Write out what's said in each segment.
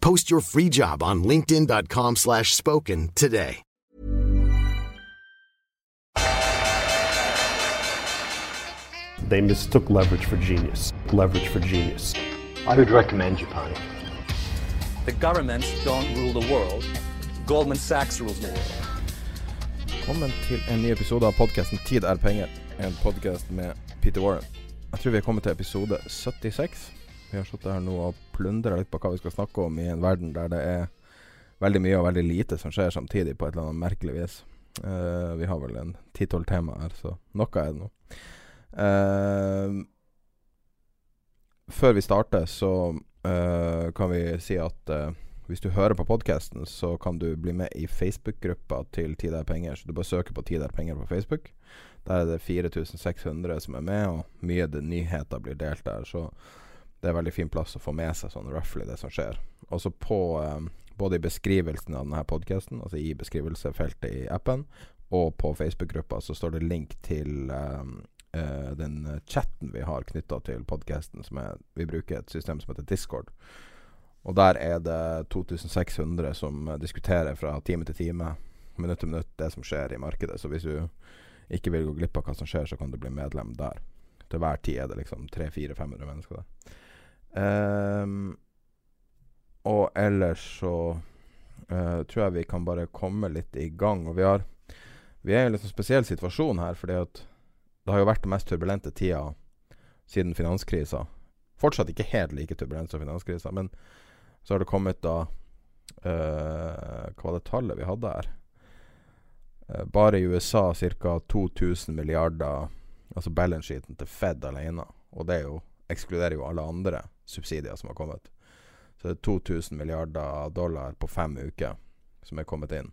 Post your free job on linkedin.com slash spoken today. They mistook leverage for genius. Leverage for genius. I would recommend you, Japan. The governments don't rule the world. Goldman Sachs rules the world. Velkommen til en ny episode av podkasten 'Tid er penger'. En podkast med Peter Warren. Jeg tror vi er kommet til episode 76. Vi har sittet her nå og plundra litt på hva vi skal snakke om i en verden der det er veldig mye og veldig lite som skjer samtidig, på et eller annet merkelig vis. Uh, vi har vel en ti-tolv tema her, så noe er det nå. Uh, før vi starter, så uh, kan vi si at hvis du hører på podkasten, så kan du bli med i Facebook-gruppa til Tid er penger. Så du bare søker på Tid er penger på Facebook. Der er det 4600 som er med, og mye nyheter blir delt der. Så det er veldig fin plass å få med seg sånn roughly det som skjer. Også på um, både i beskrivelsen av denne podkasten, altså i beskrivelsefeltet i appen, og på Facebook-gruppa så står det link til um, den chatten vi har knytta til podkasten. Vi bruker et system som heter Discord. Og der er det 2600 som diskuterer fra time til time, minutt til minutt, det som skjer i markedet. Så hvis du ikke vil gå glipp av hva som skjer, så kan du bli medlem der. Til hver tid er det liksom 300-400-500 mennesker der. Um, og ellers så uh, tror jeg vi kan bare komme litt i gang. Og vi har Vi er i en litt sånn spesiell situasjon her, fordi at det har jo vært den mest turbulente tida siden finanskrisa. Fortsatt ikke helt like turbulent som finanskrisa, men så har det kommet da uh, Hva var det tallet vi hadde her? Uh, bare i USA ca. 2000 milliarder, altså balance sheeten til Fed alene. Og det jo, ekskluderer jo alle andre subsidier som har kommet. Så det er 2000 milliarder dollar på fem uker som er kommet inn.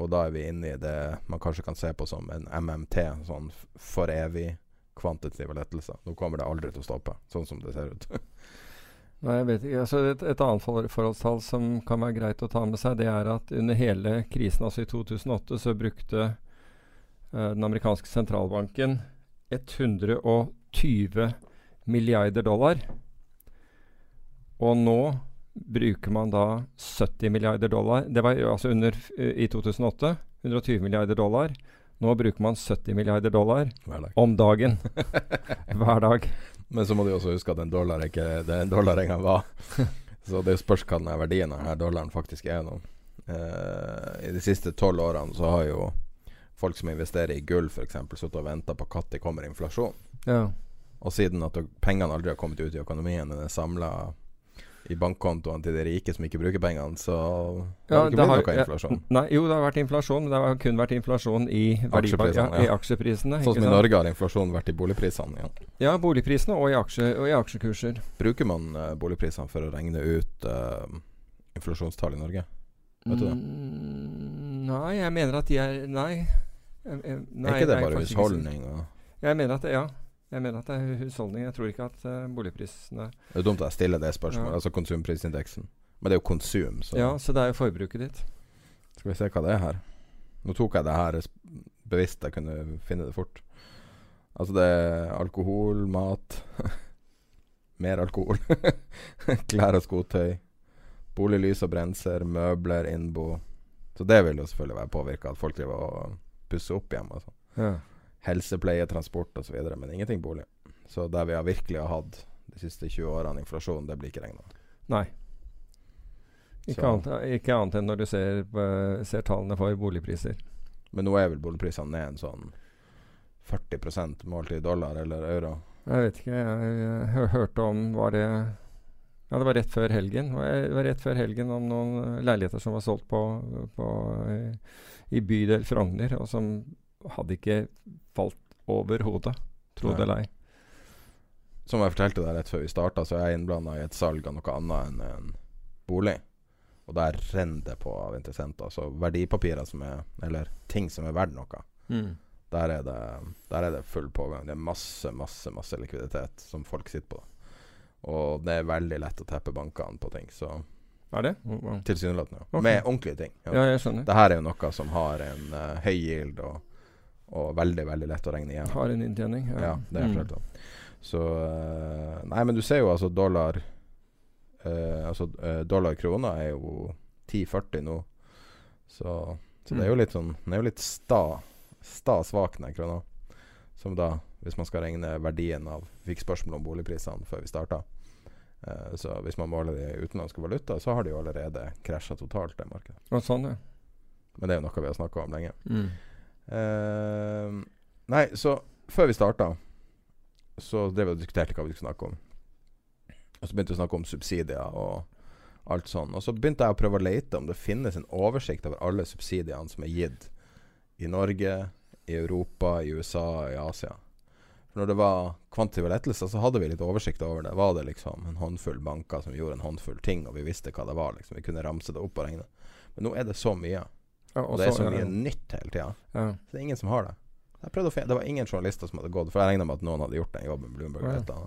Og da er vi inne i det man kanskje kan se på som en MMT, sånn for evig kvantitative lettelser. Nå kommer det aldri til å stoppe, sånn som det ser ut. Nei, jeg vet ikke. Altså et, et annet for, forholdstall som kan være greit å ta med seg, det er at under hele krisen, altså i 2008, så brukte uh, den amerikanske sentralbanken 120 milliarder dollar og nå bruker man da 70 milliarder dollar. Det var altså under i 2008. 120 milliarder dollar. Nå bruker man 70 milliarder dollar om dagen. Hver dag. Men så må du også huske at en dollar ikke det en dollar engang var. så det spørs hva den verdien av denne dollaren faktisk er nå. Uh, I de siste tolv årene så har jo folk som investerer i gull f.eks., sittet og venta på når kommer inflasjon. Ja. Og siden at pengene aldri har kommet ut i økonomien, den er samla i bankkontoene til de rike som ikke bruker pengene, så ja, har det ikke blitt noe inflasjon. Ja, nei, jo, det har vært inflasjon, men det har kun vært inflasjon i, aksjeprisene, ja, i aksjeprisene. Sånn som i Norge har inflasjon vært i boligprisene. Ja, ja boligprisene og i, aksje, og i aksjekurser. Bruker man uh, boligprisene for å regne ut uh, inflasjonstall i Norge? Vet du det? Mm, nei, jeg mener at de er Nei. Jeg, jeg, nei er ikke det bare husholdning? Jeg mener at det, ja. Jeg mener at det er husholdning. Jeg tror ikke at uh, boligprisene Det er dumt at jeg stiller det spørsmålet, ja. altså konsumprisindeksen. Men det er jo konsum. Så. Ja, så det er jo forbruket ditt. Skal vi se hva det er her. Nå tok jeg det her bevisst, jeg kunne finne det fort. Altså det er alkohol, mat Mer alkohol. Klær og skotøy. Bolig, lys og brenser, møbler, innbo. Så det vil jo selvfølgelig være påvirka, at folk driver og pusser opp hjemme. Altså. Ja helsepleie, transport osv., men ingenting bolig. Så der vi har virkelig har hatt de siste 20 årene inflasjon, det blir ikke regna. Nei. Ikke, annet, ikke annet enn når du ser, eh, ser tallene for boligpriser. Men nå er vel boligprisene ned en sånn 40 målt i dollar eller euro. Jeg vet ikke. Jeg, jeg hørte om Var det Ja, det var rett før helgen. Det var, rett før helgen om noen eh, leiligheter som var solgt på, på i, i bydel Frogner, og som hadde ikke falt over hodet, Tro det eller ei. Som jeg fortalte deg rett før vi starta, så er jeg innblanda i et salg av noe annet enn en bolig. Og der renner det på av interessenter. Så verdipapirer som er Eller ting som er verdt noe. Der er, det, der er det full pågang. Det er masse, masse masse likviditet som folk sitter på. Og det er veldig lett å teppe bankene på ting. Så Er det? Wow. tilsynelatende. Ja. Okay. Med ordentlige ting. Ja. Ja, jeg skjønner. Det her er jo noe som har en uh, høy yield og, og veldig, veldig lett å regne igjen. Har en inntjening. Ja, det er Mm. klart. da. Så eh, Nei, men du ser jo altså dollar eh, Altså eh, dollar-krona er jo 10,40 nå. Så, så det er jo Mm. litt sånn Den er jo litt sta sta svak, den krona. Som da, hvis man skal regne verdien av fikk spørsmål om boligprisene før vi starta. Eh, så hvis man måler det i utenlandske valuta, så har de jo allerede krasja totalt, det markedet. Og sånn, ja. Men det er jo noe vi har snakka om lenge. Mm. Eh, nei, så før vi starta, så drev vi og diskuterte hva vi skulle snakke om. Og så begynte vi å snakke om subsidier og alt sånn. Og så begynte jeg å prøve å lete om det finnes en oversikt over alle subsidiene som er gitt i Norge, i Europa, i USA, i Asia. For når det var kvantitative lettelser, så hadde vi litt oversikt over det. Var det liksom en håndfull banker som gjorde en håndfull ting, og vi visste hva det var? liksom Vi kunne ramse det opp og regne. Men nå er det så mye. Ja, Og det er så mye ja. nytt hele tida. Ja. Så det er ingen som har det. Det var ingen journalister som hadde gått, for jeg regna med at noen hadde gjort den jobben. Bloomberg Ja. eller.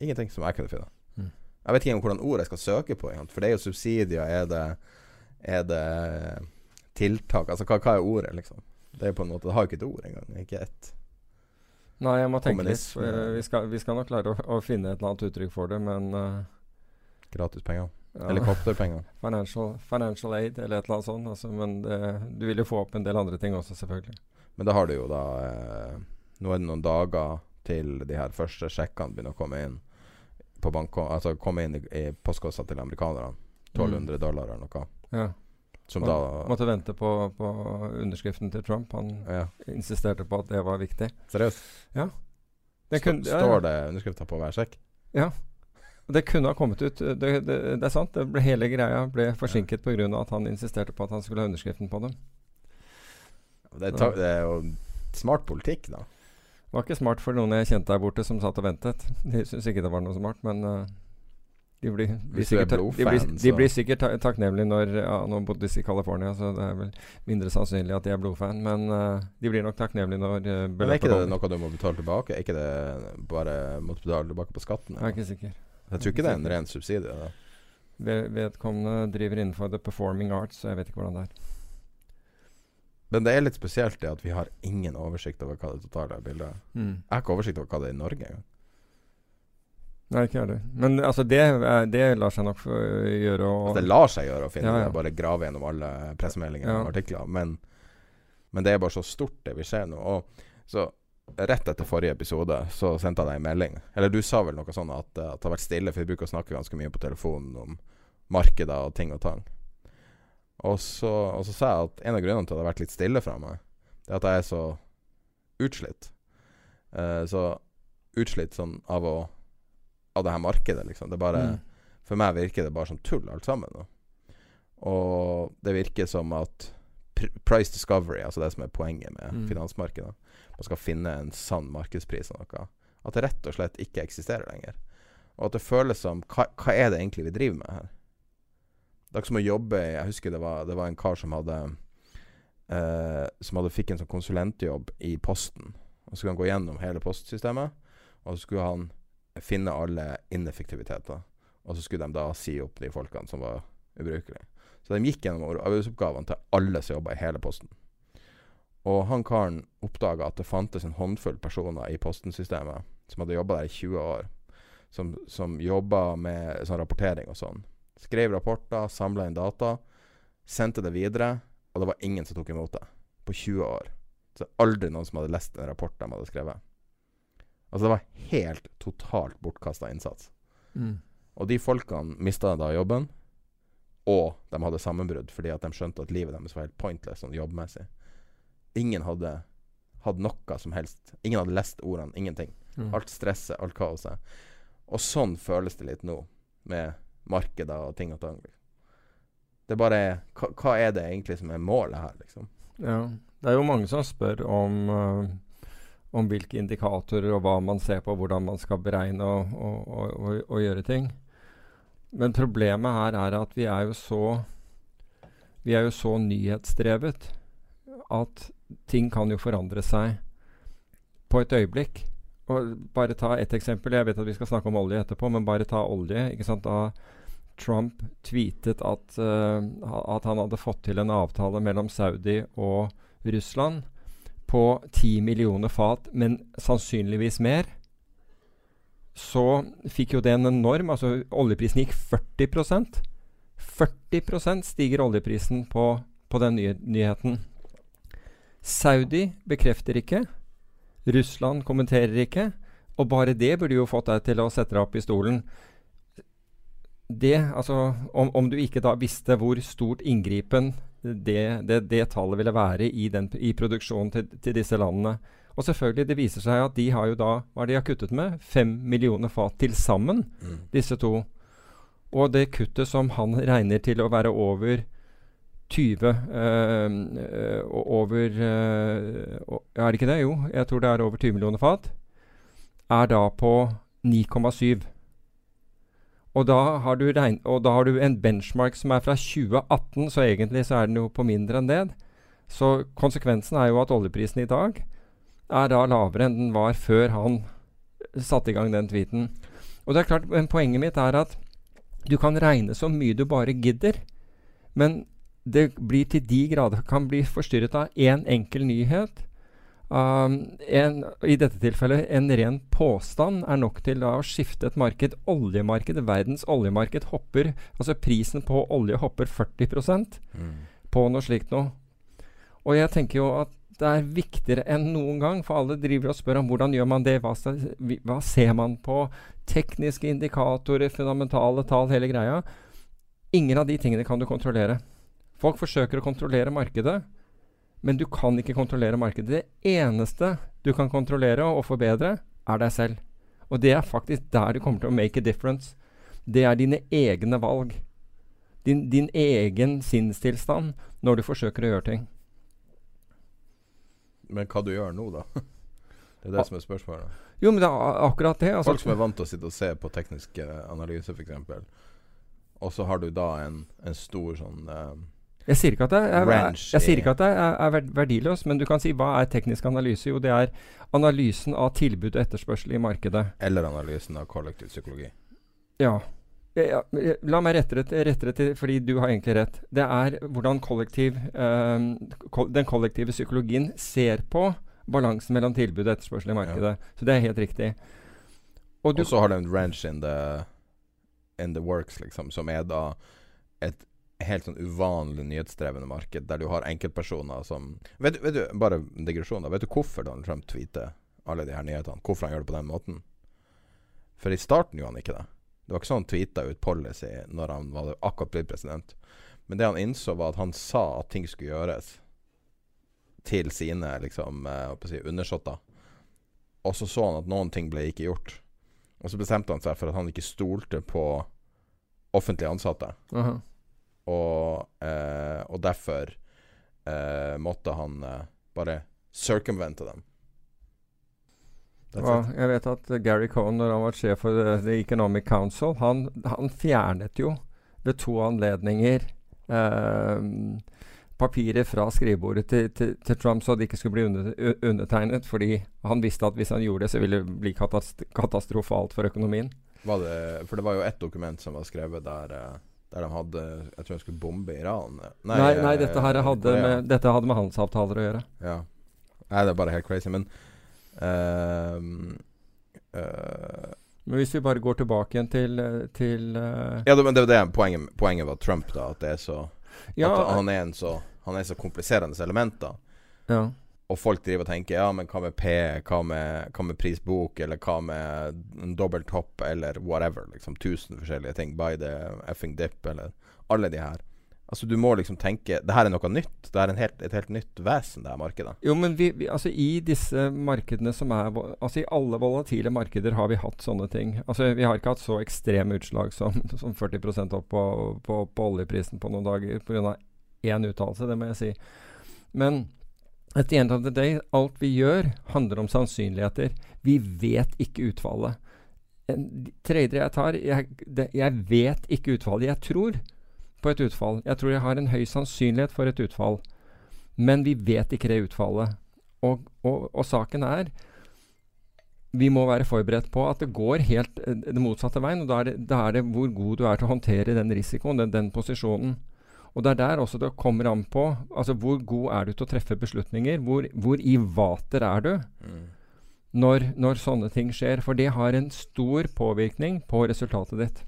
Ingenting som jeg kunne finne. Mm. Jeg vet ikke engang hvordan ord jeg skal søke på. For det er jo subsidier. Er det, er det tiltak? Altså hva, hva er ordet, liksom? Det er på en måte Det har jo ikke et ord engang. Ikke ett. Nei, jeg må tenke litt. Eh, Vi skal, vi skal nok klare å, å finne et eller annet uttrykk for det, men Gratis Gratispenger. Ja. Helikopterpenger. Financial, financial aid eller et eller annet sånt. Altså, men det, du vil jo få opp en del andre ting også, selvfølgelig. Men da har du jo da eh, Nå er det noen dager til de her første sjekkene begynner å komme inn på banko, Altså komme inn i, i postkassa til amerikanerne. 1200 dollar eller noe. Ja. Som Man, da Måtte vente på, på underskriften til Trump. Han Ja, insisterte på at det var viktig. seriøst? Ja. Kunne, ja, ja. Står det underskrifter på hver sjekk? Og Det kunne ha kommet ut. Det, det, det er sant. Det ble, hele greia ble forsinket pga. at han insisterte på at han skulle ha underskriften på dem. Det er, ta, det er jo smart politikk, da. Det var ikke smart for noen jeg kjente der borte som satt og ventet. De syntes ikke det var noe smart, men uh, de blir, blir er sikkert, de blir, de blir sikkert ta takknemlige når ja, Nå bodde de i California, så det er vel mindre sannsynlig at de er blodfan. Men uh, de blir nok takknemlige når uh, Men er ikke det noe du må betale tilbake? Er ikke det bare måtte betale tilbake på skatten? Jeg er ikke sikker. Jeg tror ikke det er en ren subsidie. Da. Vedkommende driver innenfor the performing arts, så jeg vet ikke hvordan det er. Men det er litt spesielt det at vi har ingen oversikt over hva det totale bildet er. Mm. Jeg har ikke oversikt over hva det er i Norge engang. Nei, ikke jeg heller. Men altså, det, er- det lar seg nok gjøre å Altså, det lar seg gjøre å finne Ja, ja. det, bare grave gjennom alle pressemeldinger Ja. og artikler. Men, men det er bare så stort, det vi ser nå. Og så Rett etter forrige episode så sendte jeg deg en melding. Eller du sa vel noe sånn at, eh, at det har vært stille, for vi bruker å snakke ganske mye på telefonen om markeder og ting og tang. Og så, og så sa jeg at en av grunnene til at det har vært litt stille fra meg, det er at jeg er så utslitt. Uh, så utslitt sånn av å Av det her markedet, liksom. Det bare Mm. For meg virker det bare som tull, alt sammen. nå. Og det virker som at pr price discovery, altså det som er poenget med Mm. finansmarkedet Man skal finne en sann markedspris av noe. At det rett og slett ikke eksisterer lenger. Og at det føles som Hva, hva er det egentlig vi driver med her? Det er ikke som å jobbe i Jeg husker det var, det var en kar som hadde eh, Som hadde fikk en sånn konsulentjobb i Posten. Og så skulle han gå gjennom hele postsystemet, og så skulle han finne alle ineffektiviteter. Og så skulle de da si opp de folkene som var ubrukelige. Så de gikk gjennom arbeidsoppgavene til alle som jobba i hele Posten. Og han karen oppdaga at det fantes en håndfull personer i Posten-systemet som hadde jobba der i 20 år. Som, som jobba med sånn rapportering og sånn. Skrev rapporter, samla inn data, sendte det videre, og det var ingen som tok imot det. På 20 år. Så aldri noen som hadde lest en rapport de hadde skrevet. Altså, det var helt totalt bortkasta innsats. Mm. Og de folkene mista da jobben. og de hadde sammenbrudd fordi at de skjønte at livet deres var helt pointless sånn jobbmessig. Ingen hadde hatt noe som helst. Ingen hadde lest ordene. Ingenting. Mm. Alt stresset, alt kaoset. Og sånn føles det litt nå, med markeder og ting og tang. Det er bare hva, hva er det egentlig som er målet her, liksom? Ja. Det er jo mange som spør om, uh, om hvilke indikatorer og hva man ser på, hvordan man skal beregne og, og, og, og gjøre ting. Men problemet her er at vi er jo så Vi er jo så nyhetsdrevet at ting kan jo forandre seg på et øyeblikk. Og bare ta ett eksempel. Jeg vet at vi skal snakke om olje etterpå, men bare ta olje. ikke sant? Da Trump tweetet at, uh, at han hadde fått til en avtale mellom Saudi og Russland på 10 millioner fat, men sannsynligvis mer, så fikk jo det en enorm altså Oljeprisen gikk 40% 40% stiger oljeprisen på, på den nye, nyheten. Saudi bekrefter ikke. Russland kommenterer ikke. Og bare det burde jo fått deg til å sette deg opp i stolen. Det, altså, om, om du ikke da visste hvor stort inngripen det, det, det tallet ville være i, den, i produksjonen til, til, disse landene. Og selvfølgelig, det viser seg at de har jo da Hva er det de har kuttet med? Fem millioner fat til sammen, Mm. disse to. Og det kuttet som han regner til å være over 20 øh, øh, over øh, Er det ikke det? Jo, jeg tror det er over 20 millioner fat. Er da på 9,7. Og da, har du og da har du en benchmark som er fra 2018, så egentlig så er den jo på mindre enn det. Så konsekvensen er jo at oljeprisen i dag er da lavere enn den var før han satte i gang den tweeten. Og det er klart, men Poenget mitt er at du kan regne så mye du bare gidder, men det blir til de grader kan bli forstyrret av én enkel nyhet. Um, en, I dette tilfellet en ren påstand er nok til da å skifte et marked. Oljemarkedet, verdens oljemarked hopper Altså prisen på olje hopper 40 Mm. på noe slikt noe. Og jeg tenker jo at det er viktigere enn noen gang, for alle driver og spør om hvordan gjør man det, hva, hva ser man på, tekniske indikatorer, fundamentale tall, hele greia. Ingen av de tingene kan du kontrollere. Folk forsøker å kontrollere markedet, men du kan ikke kontrollere markedet. Det eneste du kan kontrollere og forbedre, er deg selv. Og det er faktisk der du kommer til å make a difference. Det er dine egne valg. Din, din egen sinnstilstand når du forsøker å gjøre ting. Men hva du gjør nå, da? Det er det som er spørsmålet. Jo, men det er akkurat det. Altså, Folk som er vant til å sitte og se på tekniske analyser, analyse, f.eks. Og så har du da en, en stor sånn eh, Jeg sier ikke at det er, Ranch jeg sier ikke at det er, er verd- verdiløs, men du kan si hva er teknisk analyse? Jo, det er analysen av tilbud og etterspørsel i markedet. Eller analysen av kollektiv psykologi. Ja. Ja, ja, La meg rette det, til- rette det fordi du har egentlig rett. Det er hvordan kollektiv, um, kol den kollektive psykologien ser på balansen mellom tilbud og etterspørsel i markedet. Så det er helt riktig. Og så har du en ranch in the, in the works, liksom, som er da et helt sånn uvanlig nyhetsdrevne marked, der du har enkeltpersoner som vet, vet du, Bare digresjon, da. Vet du hvorfor Donald Trump tweeter alle de her nyhetene? Hvorfor han gjør det på den måten? For i starten gjorde han ikke det. Det var ikke sånn han tweeta ut policy når han var akkurat blitt president. Men det han innså, var at han sa at ting skulle gjøres til sine liksom, eh, si, undersåtter. Og så så han at noen ting ble ikke gjort. Og så bestemte han seg for at han ikke stolte på offentlig ansatte. Aha. Og, eh, og derfor eh, måtte han eh, bare circumvente dem. Ja, jeg vet at eh, Gary Cohn, når han var sjef for The, The Economic Council, han, han fjernet jo ved to anledninger eh, papiret fra skrivebordet til, til, til Trump, så det ikke skulle bli under, undertegnet. Fordi han visste at hvis han gjorde det, så ville det bli katast katastrofalt for økonomien. Det, for det var jo ett dokument som var skrevet der eh, Der de hadde Jeg tror de skulle bombe Iran. Nei, nei, nei dette, her hadde Korea. med, dette hadde med handelsavtaler å gjøre. Ja. Nei, det er bare helt crazy. Men uh, uh, Men hvis vi bare går tilbake igjen til, eh, til uh, Ja, det, men det det poenget, poenget var Trump, da. At det er så ja, At han er en så Han er så kompliserende element, da. ja. Og folk driver og tenker Ja, men hva med P? Hva med, hva med prisbok? Eller hva med en dobbelt topp? Eller whatever. Liksom tusen forskjellige ting. Buy the effing dip, eller alle de her. Altså Du må liksom tenke Det her er noe nytt. Det er helt, et helt nytt vesen, det her markedet. Jo, men vi, vi, altså i disse markedene som er Altså i alle volatile markeder har vi hatt sånne ting. Altså Vi har ikke hatt så ekstreme utslag som, som 40 opp på, på, på, oljeprisen på noen dager pga. én uttalelse, det må jeg si. Men at the end of the day, alt vi gjør, handler om sannsynligheter. Vi vet ikke utfallet. Tredje jeg tar, jeg, det, jeg vet ikke utfallet. Jeg tror på et utfall. Jeg tror jeg har en høy sannsynlighet for et utfall. Men vi vet ikke det utfallet. Og, og, og saken er vi må være forberedt på at det går helt den det motsatte veien. og da er, det, da er, det, hvor god du er til å håndtere den risikoen, den, den, posisjonen. Og Det er der også det kommer an på altså hvor god er du til å treffe beslutninger. Hvor, hvor i vater er du mm. når, når, sånne ting skjer? For det har en stor påvirkning på resultatet ditt.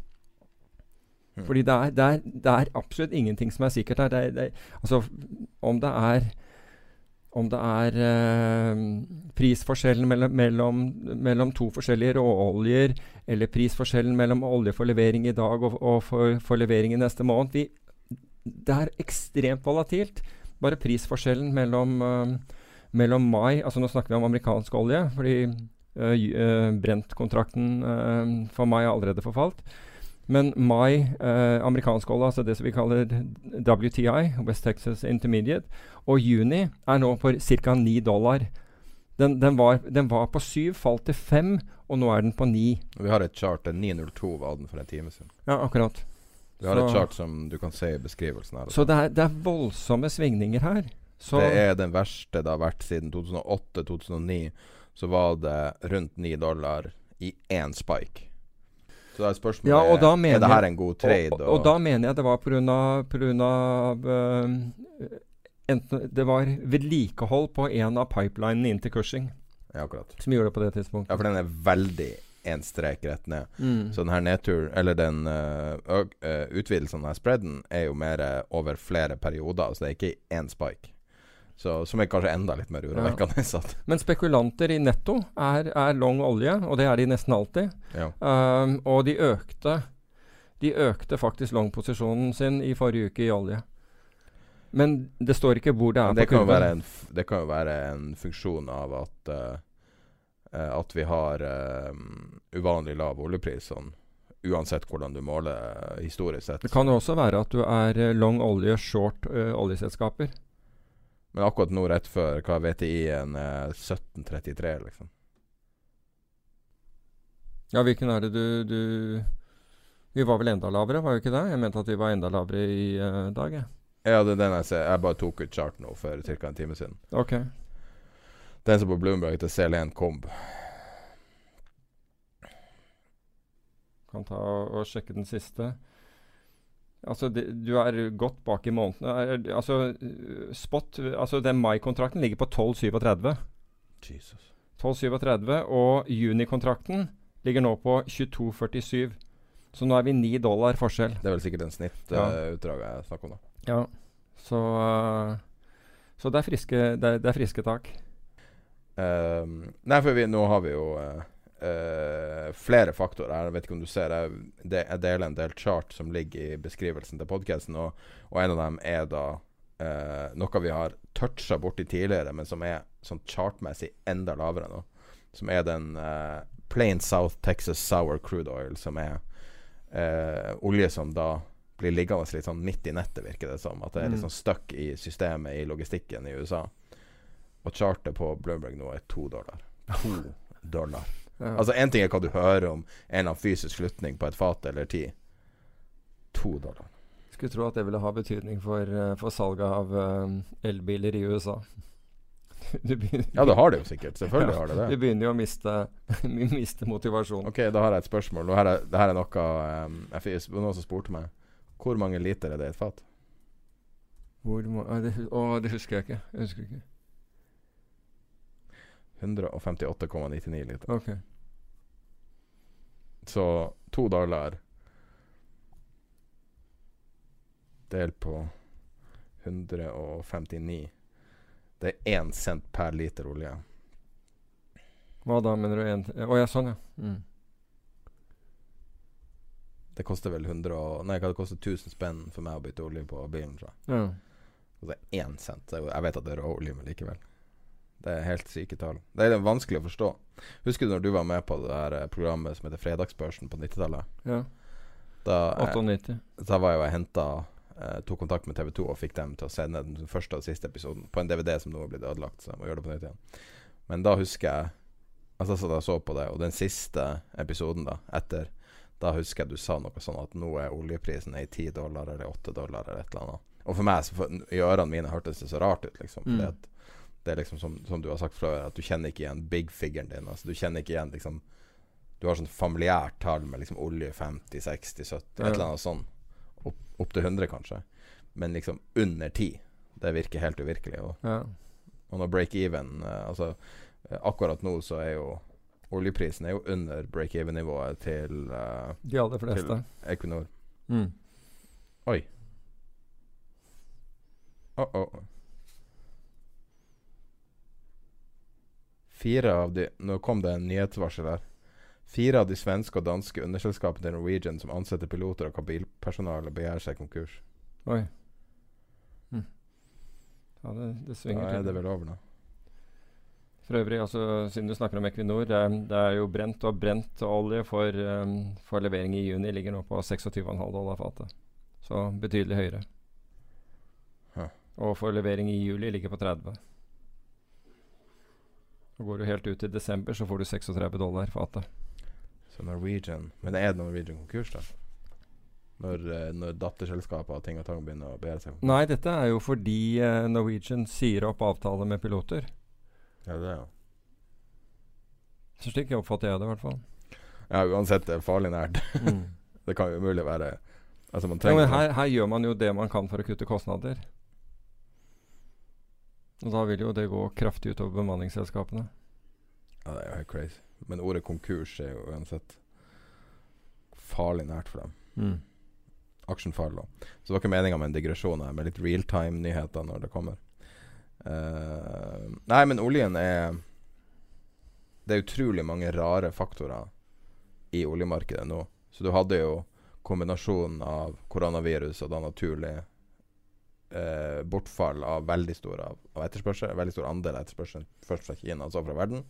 Mm. Fordi det er, det, er, det er, absolutt ingenting som er sikkert her. Det er, altså, om det er om det er eh, prisforskjellen mellom, mellom, mellom, to forskjellige råoljer, eller prisforskjellen mellom olje for levering i dag og, og for, for, levering i neste måned vi, Det er ekstremt volatilt. Bare prisforskjellen mellom, uh, mellom mai altså Nå snakker vi om amerikansk olje, fordi uh, uh, Brent-kontrakten for mai har allerede forfalt. Men mai, amerikansk olje, altså det som vi kaller WTI, West Texas Intermediate, og juni er nå på ca. 9 dollar. Den, den, var, den, var, på 7, falt til 5, og nå er den på 9. Vi har et chart. 902 var den for en time siden. Ja, akkurat. Vi har så, et chart som du kan se i beskrivelsen her. Så det er, det er voldsomme svingninger her. Så det er den verste det har vært siden 2008-2009. Så var det rundt 9 dollar i én spike. Så da er spørsmålet ja, og da er det her en god trade. Og, og, og da mener jeg det var pga. Uh, enten Det var vedlikehold på en av pipelinene inn til Cushing. Ja, akkurat. Som gjorde det på det tidspunktet. Ja, for den er veldig én strek rett ned. Mm. Så den her nedturen, eller den uh, uh, utvidelsen av spreaden, er jo mer over flere perioder. Så det er ikke én spike. Så, som er kanskje enda litt mer urovekkende. Ja. Men spekulanter i netto er, er, long olje, og det er de nesten alltid. Ja. Um, og de økte, de økte faktisk long-posisjonen sin i forrige uke i olje. Men det står ikke hvor det er det på kurven. det kan jo være en funksjon av at, uh, at vi har uh, uvanlig lav oljepris. sånn uansett hvordan du måler historisk sett. Det kan jo også være at du er eh, long olje, short uh, oljeselskaper. Men akkurat nå rett før hva VTI-en er 1733, liksom. Ja, hvilken er det du, du, Vi var vel enda lavere, var jo ikke det? Jeg mente at vi var enda lavere i uh, dag, jeg. Ja, det er den jeg ser. Jeg bare tok ut chart nå for ca. en time siden. Ok. Den som på Bloomberg til CL1 Comb. Kan ta og sjekke den siste. Altså, det, du er godt bak i måneden. Altså, spot Altså, den mai-kontrakten ligger på 12,37. Jesus. 12,37, og juni-kontrakten ligger nå på 22,47. Så nå er vi 9 dollar forskjell. Det er vel sikkert en snittutdrag ja. uh, jeg snakker om, da. Ja. Så, uh, så det, er friske, det, er, det er friske tak. Um, nei, for vi, nå har vi jo uh, uh, flere faktorer. Jeg vet ikke om du ser Jeg, jeg deler en del chart som ligger i beskrivelsen til podkasten, og, og, en av dem er da uh, noe vi har toucha borti tidligere, men som er sånn chartmessig enda lavere nå. Som er den uh, Plain South Texas Sour Crude Oil, som er olje som da blir liggende litt sånn midt i nettet, virker det som. At det er litt mm. sånn stuck i systemet i logistikken i USA. Og chartet på Bloomberg nå er to dollar. To dollar. Ja. Altså Én ting er hva du hører om en eller annen fysisk slutning på et fat eller ti. To dollar. Skulle tro at det ville ha betydning for, uh, for salget av uh, elbiler i USA. ja, det har det jo sikkert. Selvfølgelig ja, har det det. Du begynner jo å miste, miste motivasjon. Ok, da har jeg et spørsmål. Her er, det her er noe um, jeg, Noen som spurte meg Hvor mange liter er det i et fat? Hvor må, det, å, det husker jeg ikke. Jeg husker ikke. 158,99 liter. Okay. Så to dollar delt på 159 Det er én cent per liter olje. Hva da, mener du? Å oh, ja, sånn, ja. Mm. Det koster vel 100 og, Nei, det koster 1000 spenn for meg å bytte olje på bilen, jeg. Ja. Og det er én cent. Jeg vet at det er råolje, men likevel. Det er helt syke tall. Det er vanskelig å forstå. Husker du når du var med på det der eh, programmet som heter Fredagsbørsen på 90-tallet? ja. Da, eh, 98. da var jeg og henta eh, Tok kontakt med TV2 og fikk dem til å sende den første og siste episoden på en DVD som nå er blitt ødelagt, så jeg må gjøre det på nytt igjen. Men da husker jeg Altså så da jeg så på det, og den siste episoden da etter Da husker jeg du sa noe sånn at nå er oljeprisen i 10 dollar eller 8 dollar eller et eller annet. Og for meg, så for, i ørene mine hørtes det så rart ut, liksom. Fordi Mm. at det er liksom som, som du har sagt før, at du kjenner ikke igjen big figuren din. Altså Du kjenner ikke igjen liksom Du har sånn familiært tall med liksom olje 50, 60, 70, Ja. et eller annet sånn. Opp, opp til 100, kanskje. Men liksom under 10. Det virker helt uvirkelig. Og, Ja. og når break-even eh, Altså eh, akkurat nå så er jo oljeprisen er jo under break-even-nivået til uh, De aller fleste. Til Equinor. Mm. Oi. Uh oh. Fire av de Nå kom det en nyhetsvarsel her. Fire av de svenske og danske underselskapene til Norwegian som ansetter piloter og kabilpersonale, begjærer seg konkurs. Oi. Hm. Ja, det, det Da svinger er til. det vel over nå. For øvrig, altså, siden du snakker om Equinor, det er, det er jo brent og brent olje for, um, for levering i juni ligger nå på 26,5 dollar fatet. Så betydelig høyere. Huh. Og for levering i juli ligger på 30. Og går du helt ut i desember, så får du 36 dollar fatet. Så Norwegian Men er det Norwegian konkurs, da? Når, eh, når datterselskaper og ting og tang begynner å begjære seg? Nei, dette er jo fordi eh, Norwegian sier opp avtale med piloter. Ja, det er jo Så slik oppfatter jeg det, i hvert fall. Ja, uansett, det er farlig nært. Mm. det kan jo umulig være Altså, man Ja, men her, her gjør man jo det man kan for å kutte kostnader. Og da vil jo det gå kraftig utover bemanningsselskapene. Ja, det er jo helt crazy. Men ordet konkurs er jo uansett farlig nært for dem. Mm. Aksjen faller da. Så det var ikke meninga med en digresjon her, med litt realtime-nyheter når det kommer. Uh, nei, men oljen er Det er utrolig mange rare faktorer i oljemarkedet nå. Så du hadde jo kombinasjonen av koronavirus og da naturlig eh, bortfall av veldig stor av, av etterspørsel. Veldig stor andel av etterspørselen først fra Kina, så fra verden.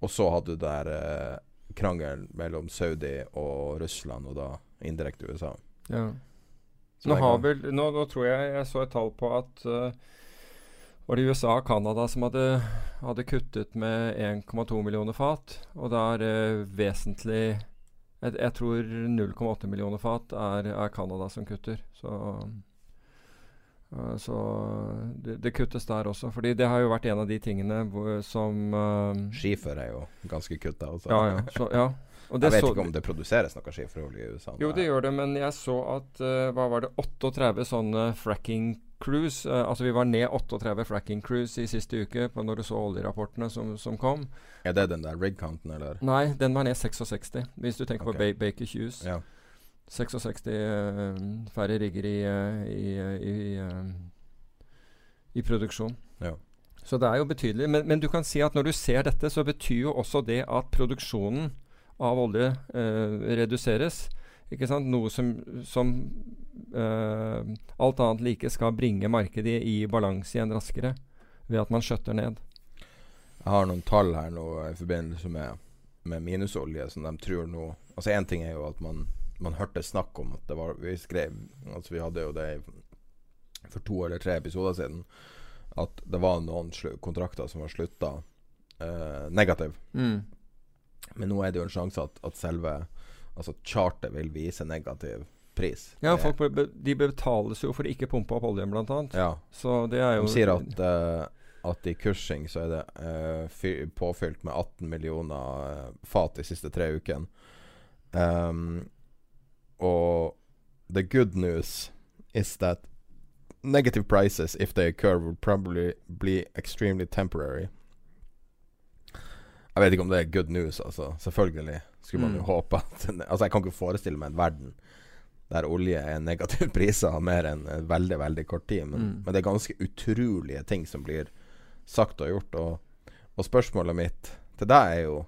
Og så hadde du der eh, krangelen mellom Saudi og Russland, og da indirekte USA. Ja. Nå, har vel, nå, nå tror jeg jeg så et tall på at uh, var det USA og Canada som hadde, hadde kuttet med 1,2 millioner fat. Og det er uh, vesentlig jeg, jeg tror 0,8 millioner fat er, er Canada som kutter. Så, uh, så det, det kuttes der også. Fordi det har jo vært en av de tingene hvor, som uh, Skifer er jo ganske kutta også. Ja, ja. Så, ja. Jeg vet så- ikke om det produseres noe skiferolje i USA. Jo, det gjør det, men jeg så at uh, Hva var det 38 sånne fracking cruise eh, Altså vi var ned 38 fracking cruise i siste uke på når du så oljerapportene som, som kom. Er det den der rig-counten, eller? Nei, den var ned 66, hvis du tenker okay. på ba Baker Hughes. Ja. 66 eh, færre rigger i, eh, i, i, eh, i produksjon. Ja. Så det er jo betydelig. Men, men du kan si at når du ser dette, så betyr jo også det at produksjonen av olje eh, reduseres. Ikke sant? Noe som, som eh, alt annet like skal bringe markedet i balanse igjen raskere ved at man skjøtter ned. Jeg har noen tall her nå i forbindelse med, med minusolje som de tror nå Altså Én ting er jo at man, man hørte snakk om at det var Vi skrev Altså vi hadde jo det for to eller tre episoder siden. At det var noen kontrakter som var slutta eh, negativ. Mm. Men nå er det jo en sjanse at, at selve Altså chartet vil vise negativ pris. Ja, folk be, be, de betales jo for å ikke pumpe opp oljen, blant annet. ja. Så det er jo De sier at, uh, at i Cushing så er det uh, fyr, påfylt med 18 millioner uh, fat de siste tre ukene. Um, og the good news is that negative prices, if they occur, will probably be extremely temporary. Jeg vet ikke om det er good news, altså. Selvfølgelig skulle man jo Mm. håpe at Altså, jeg kan ikke forestille meg en verden der olje er negative priser mer enn en veldig, veldig kort tid. Men, Mm. men det er ganske utrolige ting som blir sagt og gjort. Og, og spørsmålet mitt til deg er jo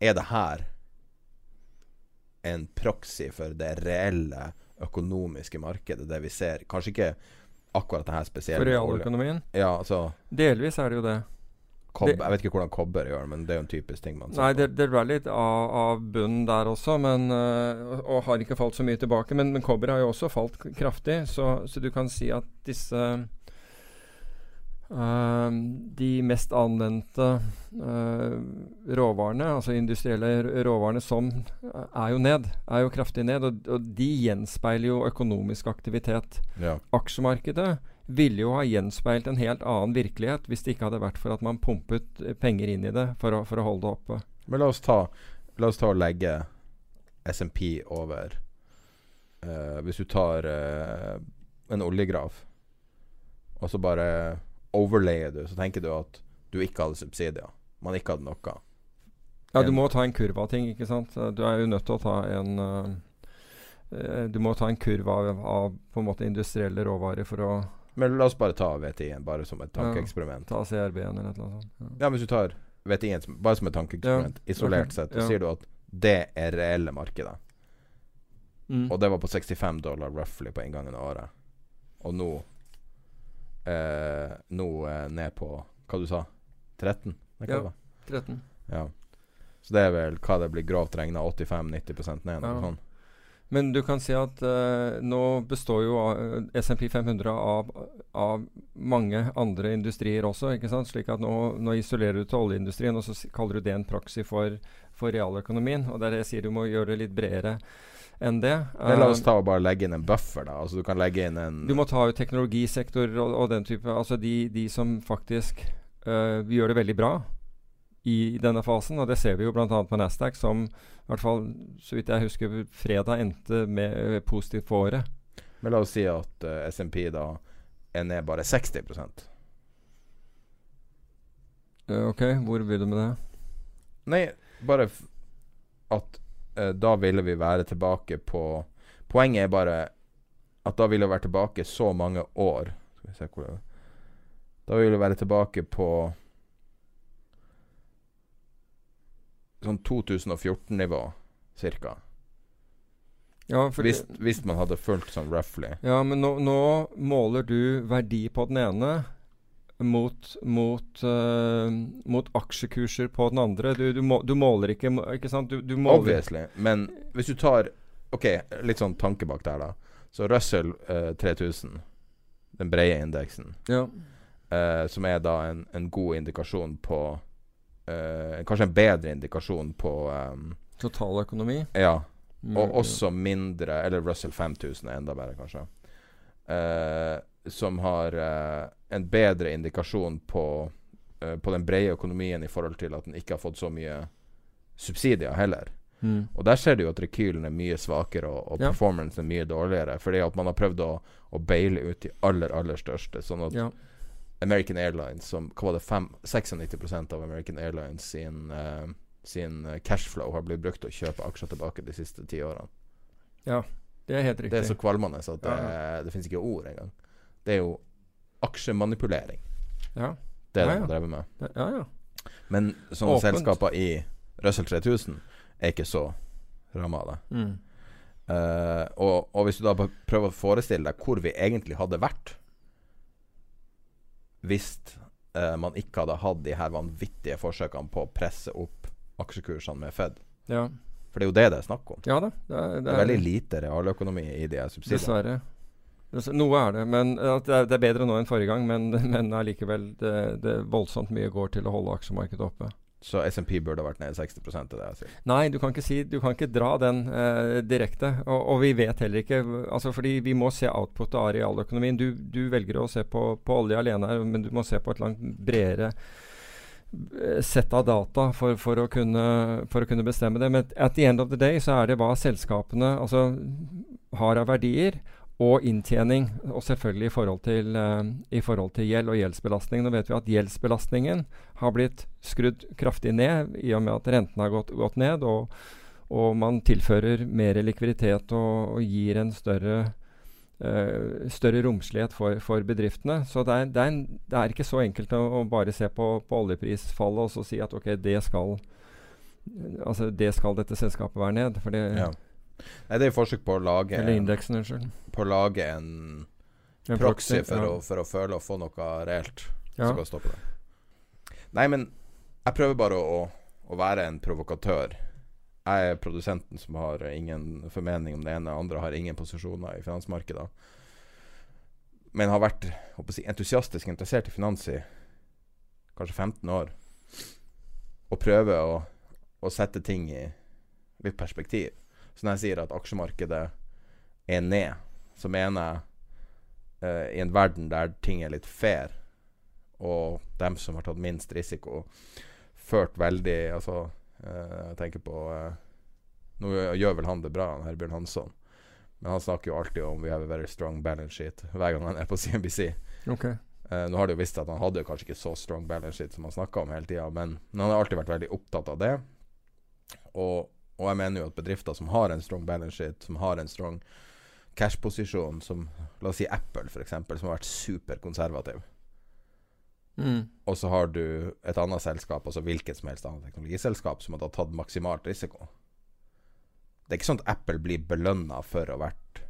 Er det her en proxy for det reelle økonomiske markedet, det vi ser. Kanskje ikke akkurat det her spesielle. For realøkonomien? Ja, altså Delvis er det jo det. Kobber, Jeg vet ikke hvordan kobber gjør men det er jo en typisk ting man ser Nei, det, det er litt av, av bunnen der også, men, øh, og, og har ikke falt så mye tilbake. Men, men kobber har jo også falt kraftig, så, så du kan si at disse øh, De mest anvendte uh, råvarene, altså industrielle råvarene, som øh, er jo ned, er jo kraftig ned. Og, og de gjenspeiler jo økonomisk aktivitet. Ja. Aksjemarkedet ville jo ha gjenspeilt en helt annen virkelighet hvis det ikke hadde vært for at man pumpet eh, penger inn i det for å, for å holde det oppe. Men la oss ta La oss ta og legge SMP over uh, Hvis du tar eh, en oljegrav, og så bare overlayer du, så tenker du at du ikke hadde subsidier. Man ikke hadde noe. Ja, du må ta en kurve av ting, ikke sant. Du er jo nødt til å ta en eh, Du må ta en kurve av, av på en måte industrielle råvarer for å Men la oss bare ta VTI-en, bare som et Ja. tankeeksperiment. ta CRB-en eller noe sånt. Ja. Ja, hvis du tar VTI-en bare som et tankeeksperiment, isolert okay. sett, så ja. sier du at det er reelle markedet. Mm. Og det var på 65 dollar roughly på inngangen av året. Og nå eh, Nå eh, ned på Hva du sa 13? Nei, hva Ja. det var? 13. ja. Så det er vel hva det blir grovt regna 85-90 ned? Ja. Sånn. Men du kan si at eh, nå består jo uh, SMP 500 av, av mange andre industrier også. ikke sant? Slik at nå, nå isolerer du til oljeindustrien, og så s- kaller du det en proxy for, for realøkonomien. Og det er det jeg sier, du må gjøre det litt bredere enn det. Men la oss Eh, ta og bare legge inn en buffer, da. Altså Du kan legge inn en du må ta ut teknologisektor og, og den type Altså de, de som faktisk uh, gjør det veldig bra i denne fasen. Og det ser vi jo bl.a. på Nasdaq, som i hvert fall, så vidt jeg husker, fredag endte med uh, positivt for året. Men la oss si at uh, SMP da er ned bare 60 Eh, ok, hvor vil du med det? Nei, bare at da ville vi være tilbake på Poenget er bare at da ville vi være tilbake så mange år Skal vi se hvor det Da ville vi være tilbake på sånn 2014-nivå, cirka. Ja, Hvis, hvis man hadde fulgt sånn roughly. ja men nå, nå måler du verdi på den ene mot, mot, uh, mot aksjekurser på den andre. Du, du, må, du måler ikke Ikke sant? Du, du måler Obviously. Men hvis du tar OK, litt sånn tanke bak der, da. Så Russell uh, 3000, den brede indeksen, Ja. uh, som er da en, en god indikasjon på eh, Kanskje en bedre indikasjon på um, Totaløkonomi. Ja. Mm, Og også mindre Eller Russell 5000 er enda bedre, kanskje. Eh, som har eh, en bedre indikasjon på uh, På den brede økonomien i forhold til at den ikke har fått så mye subsidier heller. mm. Og der ser du jo at rekylen er mye svakere, og, og Ja. performance er mye dårligere. Fordi at man har prøvd å, å baile ut de aller, aller største. Sånn at Ja. American Airlines, som hva var det, fem, 96 av American Airlines sin, uh, sin eh, cashflow har blitt brukt til å kjøpe aksjer tilbake de siste ti årene. Ja, Det er helt riktig. Det er så kvalmende at det, Ja. det finnes ikke ord engang. Det er jo aksjemanipulering. ja. Det er det man driver med. Ja, ja. Men sånne Åpent. selskaper i Russell 3000 er ikke så ramma av det. Mm. Uh, og, og hvis du da prøver å forestille deg hvor vi egentlig hadde vært hvis uh, man ikke hadde hatt de her vanvittige forsøkene på å presse opp aksjekursene med Fed. ja. For det er jo det det er snakk om. Ja da. Det er, Det er veldig lite realøkonomi i de subsidiene. Dessverre. Noe er det. Men det, er, det er bedre nå enn forrige gang. Men, men allikevel, det, det voldsomt mye går til å holde aksjemarkedet oppe. Så SMP burde ha vært ned 60 er det sier. Nei, du kan ikke, si, du kan ikke dra den eh, direkte. Og, og vi vet heller ikke altså Fordi vi må se output av realøkonomien. Du, du velger å se på, på olje alene, men du må se på et langt bredere eh, sett av data for, for, å kunne, for å kunne bestemme det. Men at the end of the day så er det hva selskapene altså, har av verdier. Og inntjening, og selvfølgelig i forhold, til, uh, i forhold til gjeld og gjeldsbelastning. Nå vet vi at gjeldsbelastningen har blitt skrudd kraftig ned i og med at rentene har gått, gått ned. Og, og man tilfører mer likviditet og, og gir en større, uh, større romslighet for, for bedriftene. Så det er, det, er en, det er ikke så enkelt å, å bare se på, på oljeprisfallet og så si at ok, det skal, altså det skal dette selskapet være ned. For det, Ja. Nei, det er forsøk på å lage Eller indeksen, unnskyld. På å lage en, En proxy proxy, for, ja. å, for å føle å få noe reelt. Ja. som kan stoppe det. Nei, men jeg prøver bare å, å være en provokatør. Jeg er produsenten som har ingen formening om det ene. Andre har ingen posisjoner i finansmarkedet. Men har vært jeg, entusiastisk interessert i finans i kanskje 15 år. Og prøver å, å sette ting i litt perspektiv. Så når jeg sier at aksjemarkedet er ned, så mener jeg eh, i en verden der ting er litt fair, og dem som har tatt minst risiko, ført veldig Altså, eh, jeg tenker på eh, Nå gjør vel han det bra, han Herbjørn Hansson. Men han snakker jo alltid om 'we have a very strong balance sheet' hver gang han er på CNBC. Okay. Uh, nå har det jo visst at han hadde kanskje ikke så strong balance sheet som han snakka om hele tida, men, men han har alltid vært veldig opptatt av det. Og, og jeg mener jo at bedrifter som har en strong balance sheet, som har en strong cash-posisjon, som la oss si Apple f.eks., som har vært superkonservativ, Mm. og så har du et annet selskap, altså hvilket som helst annet teknologiselskap, som har tatt maksimalt risiko. Det er ikke sånn at Apple blir belønna for å ha vært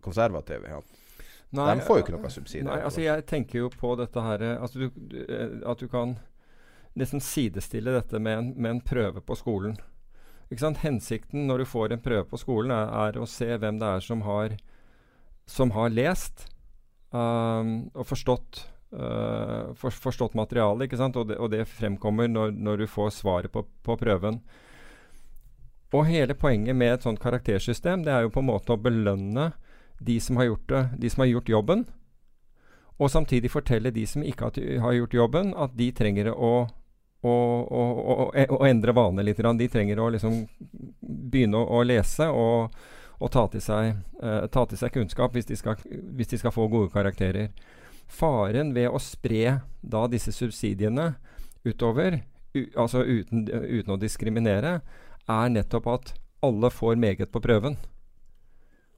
konservativ. Ja. Nei, De får jo ikke noe subsidier. Nei, altså jeg tenker jo på dette her altså du, du, eh, At du kan nesten sidestille dette med en, med en prøve på skolen. Hensikten når du får en prøve på skolen, er, er å se hvem det er som har, som har lest um, og forstått uh, for, forstått materialet. Og, det, og det fremkommer når, når du får svaret på, på prøven. Og hele poenget med et sånt karaktersystem, det er jo på en måte å belønne de som har gjort, det, de som har gjort jobben, og samtidig fortelle de som ikke har gjort jobben, at de trenger å, å, å, å endre vanene litt. De trenger å liksom begynne å, å lese og, og ta, til seg, eh, ta til seg kunnskap hvis de, skal, hvis de skal få gode karakterer. Faren ved å spre da disse subsidiene utover, u, altså uten, uten å diskriminere, er nettopp at alle får meget på prøven.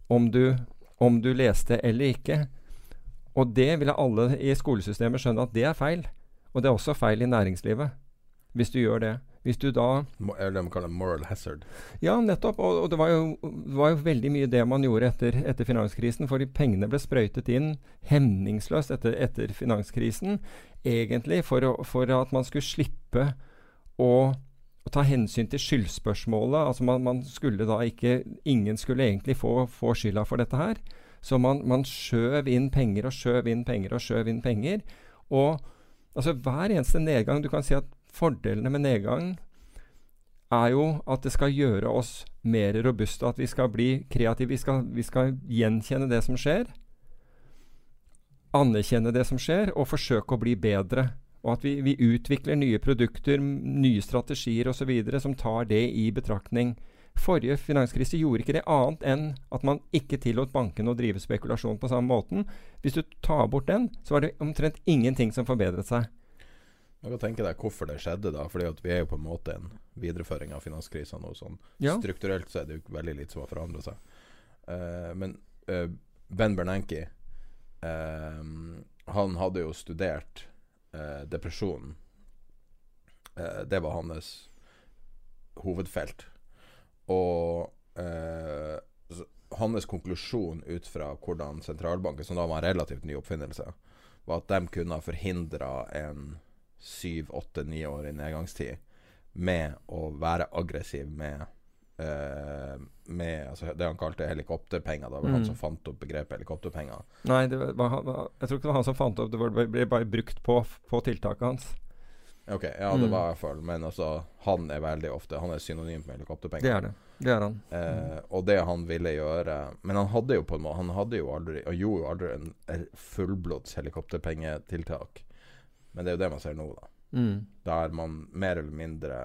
Om du, om du leste eller ikke. Og det ville alle i skolesystemet skjønne at det er feil. Og det er også feil i næringslivet, hvis du gjør det. Hvis du da Eller de kaller det moral hazard. Ja, nettopp. Og, og det, var jo, det var jo veldig mye det man gjorde etter, etter finanskrisen. Fordi pengene ble sprøytet inn hemningsløst etter, etter finanskrisen. Egentlig for, å, for at man skulle slippe å, å ta hensyn til skyldspørsmålet. Altså man, man skulle da ikke Ingen skulle egentlig få, få skylda for dette her. Så man, man skjøv inn penger og skjøv inn penger og skjøv inn penger. Og altså hver eneste nedgang Du kan si at fordelene med nedgang er jo at det skal gjøre oss mer robuste, at vi skal bli kreative. Vi skal, vi skal gjenkjenne det som skjer, anerkjenne det som skjer, og forsøke å bli bedre. Og at vi, vi utvikler nye produkter, nye strategier osv. som tar det i betraktning. Forrige finanskrise gjorde ikke det annet enn at man ikke tillot bankene å drive spekulasjon på samme måten. Hvis du tar bort den, så var det omtrent ingenting som forbedret seg. Du kan tenke deg hvorfor det skjedde, da. Fordi at vi er jo på en måte en videreføring av finanskrisa nå. Sånn. Ja. Strukturelt så er det jo veldig lite som har forandra seg. Uh, men uh, Ben Bernanke uh, Han hadde jo studert depresjon. det var hans hovedfelt. Og hans konklusjon ut fra hvordan sentralbanken, som da var en relativt ny oppfinnelse, var at de kunne ha forhindra en syv, åtte, ni år i nedgangstid med å være aggressiv med Uh, Med altså, det han kalte helikopterpenger. Det var Mm. han som fant opp begrepet helikopterpenger. Nei, det var, jeg tror ikke det var han som fant opp det. var- Det ble bare brukt på, på tiltaket hans. Ok, ja, det Mm. var i hvert fall Men altså, han er veldig ofte Han er synonymt med helikopterpenger. Det er det. Det er han. Eh, og det han ville gjøre Men han hadde jo på en måte Han hadde jo aldri Og gjorde jo aldri en en fullblods helikopterpengetiltak. Men det er jo det man ser nå, da. Mm. Der man mer eller mindre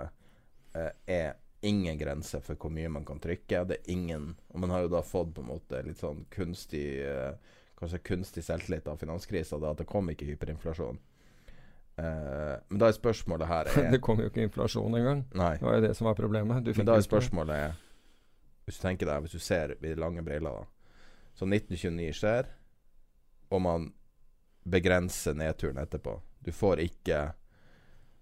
eh, er ingen grense for hvor mye man kan trykke. Det er ingen Og man har jo da fått på en måte litt sånn kunstig eh, Kanskje kunstig selvtillit av finanskrisa, at det kom ikke hyperinflasjon. Eh, men da er spørsmålet her er Det kom jo ikke inflasjon engang. Nei. Det var jo det som var problemet. Du Men da er spørsmålet er, Hvis du tenker deg Hvis du ser i lange briller da Så 1929 skjer Og man begrenser nedturen etterpå Du får ikke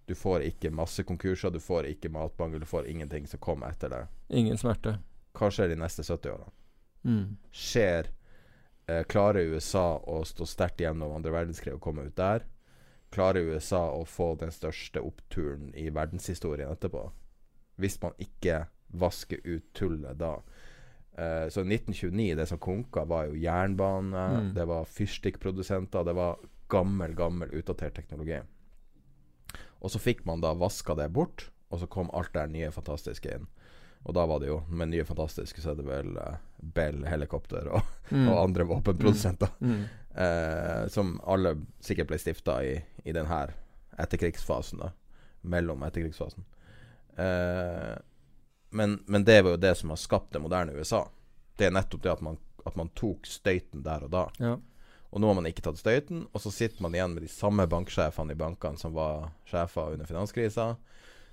Du får ikke masse konkurser Du får ikke matmangel Du får ingenting som kommer etter det Ingen smerte. hva skjer de neste 70 årene? Mm. Skjer eh, Klarer USA å stå sterkt gjennom andre verdenskrig og komme ut der? Klarer USA å få den største oppturen i verdenshistorien etterpå? Hvis man ikke vasker ut tullet da. Uh, så 1929, det som konka, var jo jernbane, Mm. det var fyrstikkprodusenter, det var gammel, gammel, utdatert teknologi. Og så fikk man da vaska det bort, og så kom alt det nye fantastiske inn. Og da var det jo, med nye fantastiske, så er det vel uh, Bell helikopter og, Mm. og andre våpenprodusenter. Mm. Eh, som alle sikkert ble stifta i, i den her etterkrigsfasen, da. Mellom etterkrigsfasen. Uh, men, men det var jo det som har skapt det moderne USA. Det er nettopp det at man, at man tok støyten der og da. Ja. Og nå har man ikke tatt støyten, og så sitter man igjen med de samme banksjefene i bankene som var sjefer under finanskrisa.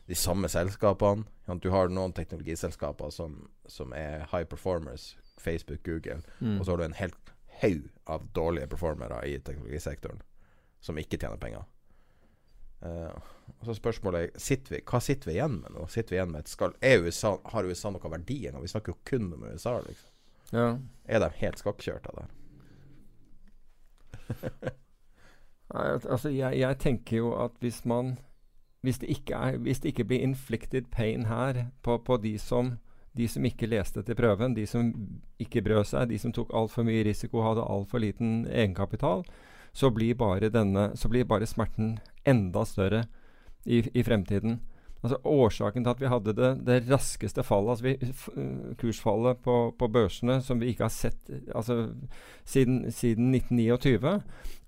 De samme selskapene. Du har noen teknologiselskaper som, som er high performers, Facebook, Google, Mm. og så har du en hel haug av dårlige performere i teknologisektoren som ikke tjener penger. Uh, og så spørsmålet sitter vi, Hva sitter vi igjen med nå? Sitter vi igjen med et skall er USA, Har USA noe verdi ennå? Vi snakker jo kun om USA. liksom ja. Er de helt skakkjørt av det? her? Altså jeg, jeg tenker jo at hvis man hvis det, ikke er, hvis det ikke blir inflicted pain her på, på de, som, de som ikke leste til prøven, de som ikke brød seg, de som tok altfor mye risiko hadde altfor liten egenkapital, så blir, bare denne, så blir bare smerten enda større i, i fremtiden. Altså Årsaken til at vi hadde det, det raskeste fallet, altså vi, øh, kursfallet på, på børsene som vi ikke har sett altså, siden, siden 1929,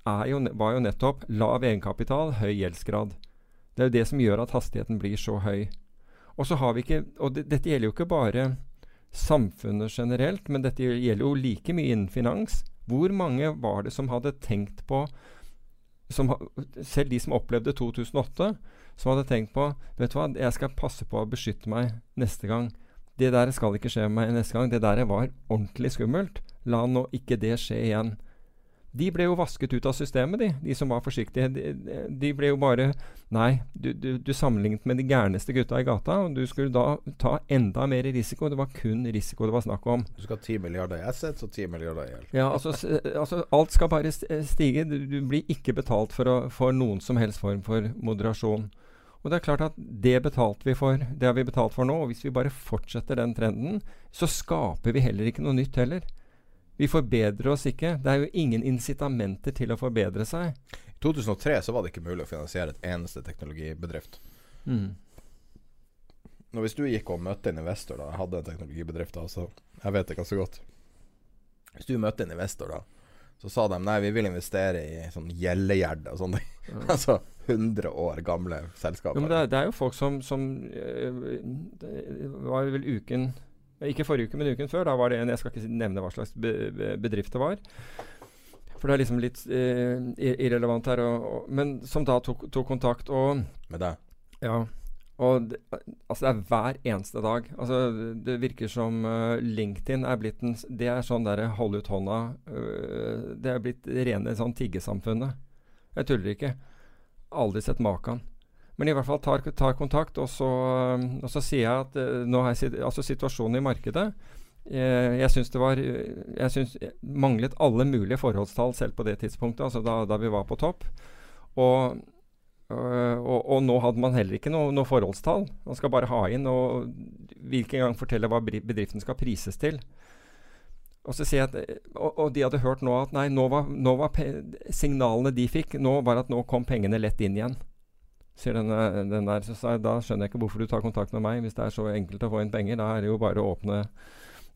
er jo, var jo nettopp lav egenkapital, høy gjeldsgrad. Det er jo det som gjør at hastigheten blir så høy. Og så har vi ikke, og det, dette gjelder jo ikke bare samfunnet generelt, men dette gjelder jo like mye innen finans. Hvor mange var det som hadde tenkt på som, Selv de som opplevde 2008, som hadde tenkt på Vet du hva, jeg skal passe på å beskytte meg neste gang. Det der skal ikke skje med meg neste gang. Det der var ordentlig skummelt. La nå ikke det skje igjen. De ble jo vasket ut av systemet, de, de som var forsiktige. De, de- ble jo bare Nei, du, du, du sammenlignet med de gærneste gutta i gata, og du skulle da ta enda mer risiko. Det var kun risiko det var snakk om. Du skal ha 10 milliarder i assets og 10 milliarder i gjeld. Ja, altså, altså Alt skal bare stige. Du, du blir ikke betalt for, å, for noen som helst form for moderasjon. Og det er klart at det betalte vi for. Det har vi betalt for nå. Og hvis vi bare fortsetter den trenden, så skaper vi heller ikke noe nytt heller. Vi forbedrer oss ikke. Det er jo ingen incitamenter til å forbedre seg. I 2003 så var det ikke mulig å finansiere et eneste teknologibedrift. Nå Hvis du gikk og møtte en investor da, hadde en teknologibedrift da, så Jeg vet det ganske godt. Hvis du møtte en investor da, så sa de nei, vi vil investere i sånn gjellegjerd og sånne ting. altså 100 år gamle selskaper. Jo, men det, er, det er jo folk som, som øh, Det var vel uken Ikke forrige uke, men uken før. Da var det en Jeg skal ikke nevne hva slags be, be, bedrift det var. For det er liksom litt eh, irrelevant her. Og, og, men som da tok, tok kontakt og Med deg. Ja. Og det, altså det er hver eneste dag. Altså Det virker som uh, LinkedIn er blitt en Det er sånn derre hold ut hånda uh, Det er blitt rene sånn tiggesamfunnet. Jeg tuller ikke. Aldri sett maken. Men i hvert fall tar, tar kontakt, og så, øh, og så sier jeg at uh, nå har jeg altså situasjonen i markedet Jeg syns det var Jeg synes manglet alle mulige forholdstall selv på det tidspunktet, altså da, da vi var på topp. Og Øh, og, og nå hadde man heller ikke noe, noe forholdstall. Man skal bare ha inn og hvilken gang fortelle hva bedriften skal prises til. Og så sier jeg at, og, og de hadde hørt nå at nei, nå var, nå var signalene de fikk, nå var at nå kom pengene lett inn igjen. Sier den, øh, den der, så sa jeg, Da skjønner jeg ikke hvorfor du tar kontakt med meg hvis det er så enkelt å få inn penger. Da er det jo bare å åpne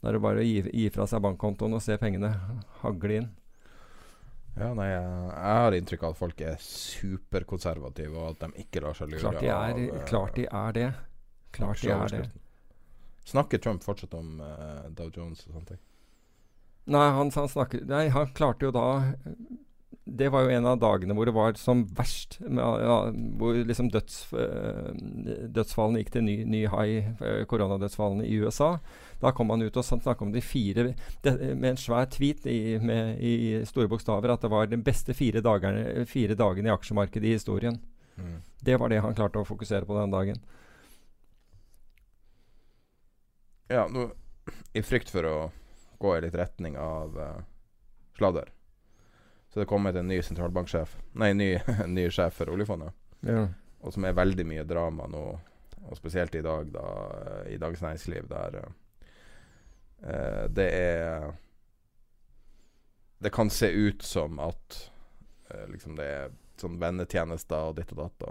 Da er det bare å gi, gi fra seg bankkontoen og se pengene hagle inn. Ja, nei, jeg, har inntrykk av at folk er superkonservative, og at de ikke lar seg lure Klart de er, av klart de er det. Klart de er det. Snakker Trump fortsatt om uh, Dow Jones og sånne ting? Nei, han, han snakker Nei, han klarte jo da Det var jo en av dagene hvor det var som verst. Med, ja, hvor liksom døds, øh, dødsfallene gikk til ny, ny high, øh, koronadødsfallene i USA. Da kom han ut og snakket om de fire det, Med en svær tweet i, med, i store bokstaver at det var de beste fire, dagerne, fire dagene i aksjemarkedet i historien. Mm. Det var det han klarte å fokusere på den dagen. Ja, nå i frykt for å gå i litt retning av uh, sladder. Så det er kommet en ny sentralbanksjef Nei, ny, ny sjef for oljefondet. Ja. Og som er veldig mye drama nå, og spesielt i dag, da, i Dagens Næringsliv, der uh, det er Det kan se ut som at uh, liksom det er sånn vennetjenester og ditt og datt.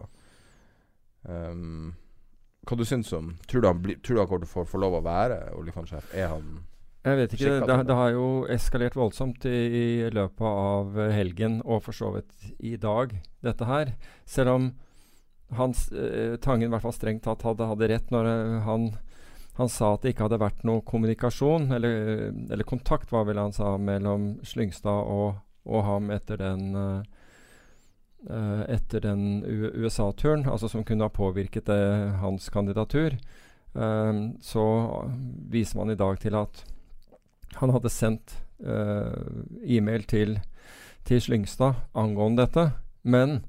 Um, hva du syns om Tror du han, bli, tror du han kommer til å få, få lov å være oljefondsjef? Er han Jeg vet ikke. Det, det? har jo eskalert voldsomt i, i løpet av eh, helgen, og for så vidt i dag, dette her. Selv om Hans, eh, Tangen i hvert fall strengt tatt hadde, hadde rett når eh, han, han sa at det ikke hadde vært noe kommunikasjon, eller, eller kontakt, var vel han sa, mellom Slyngstad og, og ham etter den eh, eh, etter den USA-turen, altså som kunne ha påvirket eh, hans kandidatur, Um, så viser man i dag til at han hadde sendt uh, e-mail til, til Slyngstad angående dette. Men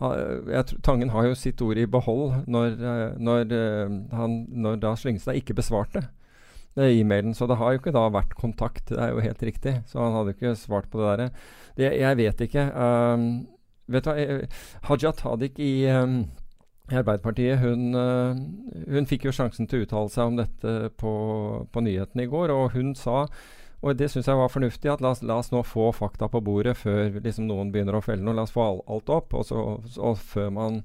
ha, jeg, Tangen har jo sitt ord i behold når, eh, når, eh, han, når da Slyngstad ikke besvarte e-mailen. Så det har jo ikke da vært kontakt. Det er jo helt riktig. Så han hadde jo ikke svart på det derre. Jeg vet ikke. Um, vet du hva, Haja Tajik i um, i Arbeiderpartiet hun, eh, hun fikk jo sjansen til å uttale seg om dette på, på nyhetene i går, og hun sa og det syns jeg var fornuftig. at la oss, la oss nå få fakta på bordet før liksom noen begynner å felle noe. La oss få all, alt opp, og, så, og før, man,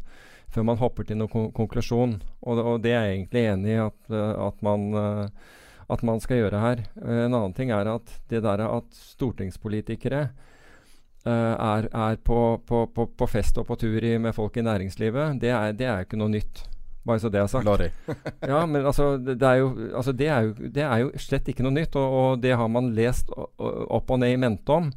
før man hopper til noen kon konklusjon. Og, og det er jeg egentlig enig i at, eh, at, man, eh, at man skal gjøre her. En annen ting er at det der at stortingspolitikere er, er på, på, på, på fest og på tur i, med folk i næringslivet, det er, det er ikke noe nytt. Bare så det er sagt. Ja, men altså det, er jo, altså det, er jo, det er jo slett ikke noe nytt, og, og det har man lest opp og ned i mente om.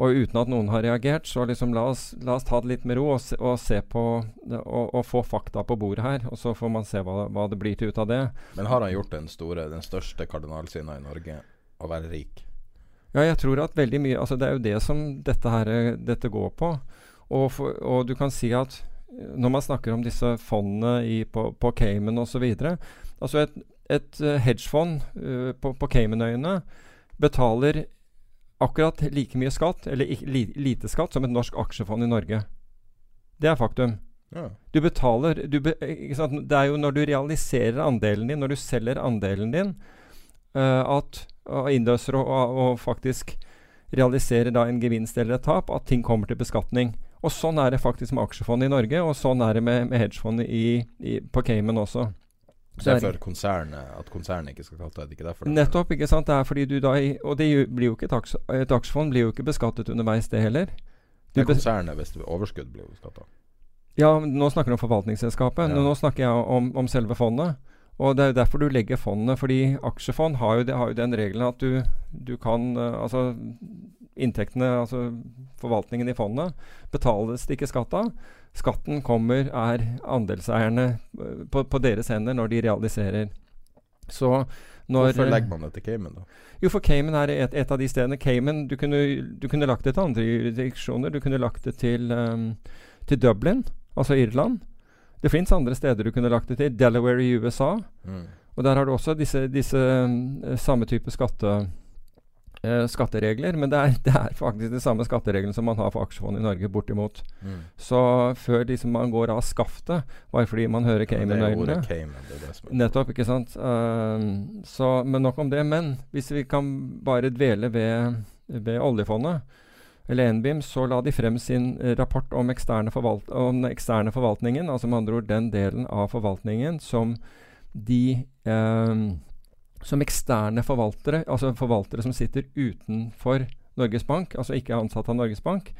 Og uten at noen har reagert, så liksom la oss, la oss ta det litt med ro og se, og se på og, og få fakta på bordet her. Og så får man se hva, hva det blir til ut av det. Men har han gjort den store, den største kardinalsinna i Norge, å være rik? Ja, jeg tror at veldig mye Altså, det er jo det som dette her eh, dette går på. Og, for, og du kan si at eh, når man snakker om disse fondene i, på, på Cayman osv. Altså et, et eh, hedgefond uh, på, på Caymanøyene betaler akkurat like mye skatt, eller li, lite skatt, som et norsk aksjefond i Norge. Det er faktum. Ja. Du betaler du be? Det er jo når du realiserer andelen din, når du selger andelen din, eh, at og innløser og, og, faktisk realiserer da en gevinst eller et tap, at ting kommer til beskatning. Og sånn er det faktisk med aksjefondet i Norge, og sånn er det med, med hedgefondet i, i, på Cayman også. Så det er for konsernet, at konsernet ikke skal kalle Er det ikke derfor? Nettopp, ikke sant. Det er fordi du da Og det blir jo ikke et, et aksjefond blir jo ikke beskattet underveis, det heller. Det er konsernet hvis det overskudd blir beskatta. Ja, nå snakker du om forvaltningsselskapet. Ja. Nå, nå snakker jeg om, om selve fondet. Og det er jo derfor du legger fondene. Fordi aksjefond har jo, det, har jo den regelen at du, du kan eh, Altså inntektene, altså forvaltningen i fondet, betales det ikke skatt av. Skatten kommer, er andelseierne eh, på, på deres hender når de realiserer. Så når Hvorfor legger man det til Cayman, da? jo, for Cayman er et, et av de stedene. Cayman, du kunne, du kunne lagt det til andre jurisdiksjoner. Du kunne lagt det til, um, til Dublin, altså Irland. Det fins andre steder du kunne lagt det til. Delaware i USA. Mm. Og der har du også disse, disse um, samme type skatte, eh, skatteregler. Men det er, det er faktisk de samme skattereglene som man har for aksjefond i Norge, bortimot. Mm. Så før liksom man går av skaftet, bare fordi man hører er Cayman-øynene Nettopp, ikke sant. Uh, så, men nok om det. Men hvis vi kan bare dvele ved, ved oljefondet, eller NBIM, så la de frem sin eh, rapport om, eksterne om den eksterne forvaltningen. Altså med andre ord den delen av forvaltningen som de eh, Som eksterne forvaltere, altså forvaltere som sitter utenfor Norges Bank, altså ikke er ansatt av Norges Bank.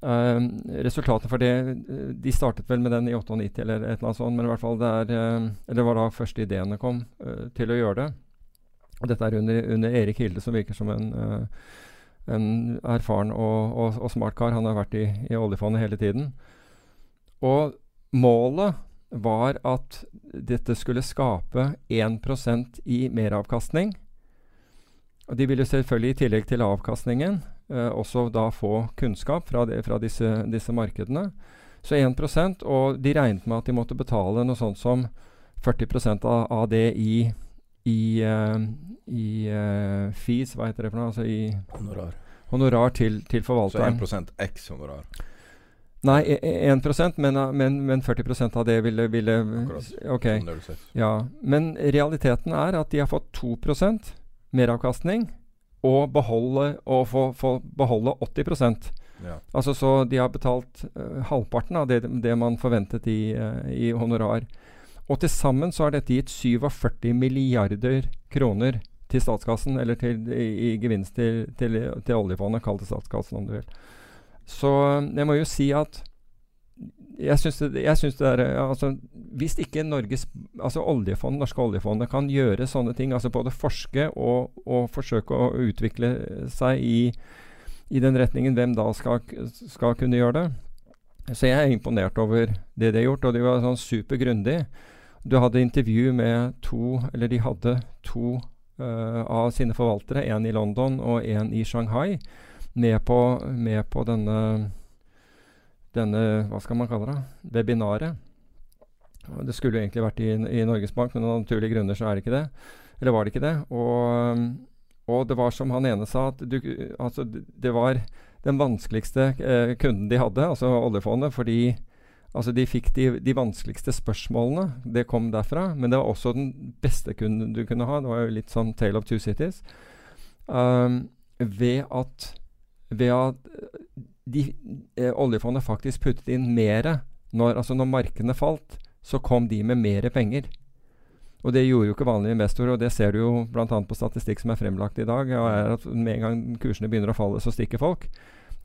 Ehm, resultatet for det eh, De startet vel med den i 98 eller et eller annet sånt, men i hvert fall det er eh, det var da første ideene kom eh, til å gjøre det. Og dette er under, under Erik Hilde, som virker som en, eh, en erfaren og, og, og smart kar. Han har vært i, i oljefondet hele tiden. Og målet var at dette skulle skape 1% i meravkastning. Og de ville selvfølgelig i tillegg til avkastningen eh, også da få kunnskap fra, det, fra disse, disse markedene. Så 1 og de regnet med at de måtte betale noe sånt som 40 av, av det i, i, uh, i uh, fees, hva heter det for noe? Altså i Honorar. honorar til, til Så forvalteren. 1 x honorar. Nei, e- e- 1% men, men, men 40% av det ville, ville Akkurat. Ok. Ja. Men realiteten er at de har fått 2% meravkastning og beholde, og få, få beholde 80 Ja. Altså Så de har betalt uh, halvparten av det, det man forventet i, eh, i honorar. Og til sammen så har dette gitt 47 milliarder kroner til statskassen, eller til, i, i gevinst til, til, til oljefondet, kall det statskassen om du vil. Så eh, jeg må jo si at jeg syns det, jeg synes det er eh, altså, Hvis ikke Norges altså oljefond, norske oljefondet kan gjøre sånne ting, altså både forske og, og forsøke å utvikle seg i, i den retningen, hvem da skal, skal kunne gjøre det? Så jeg er imponert over det de har gjort, og de var sånn supergrundig. Du hadde intervju med to, eller de hadde to uh, av sine forvaltere, en i London og en i Shanghai, med på, med på denne denne, hva skal man kalle det, webinaret. Det skulle jo egentlig vært i, i Norges Bank, men av naturlige grunner så er det ikke det. Eller var det ikke det. Og, og det var som han ene sa, at du, altså, det var den vanskeligste eh, kunden de hadde, altså oljefondet, fordi altså, de fikk de, de vanskeligste spørsmålene. Det kom derfra. Men det var også den beste kunden du kunne ha. Det var jo litt sånn Tale of Two Cities. Um, ved at, ved at de, eh, oljefondet faktisk puttet inn mer når, altså når markedene falt, så kom de med mer penger. Og det gjorde jo ikke vanlige investorer, og det ser du jo bl.a. på statistikk som er fremlagt i dag. og er at Med en gang kursene begynner å falle, så stikker folk.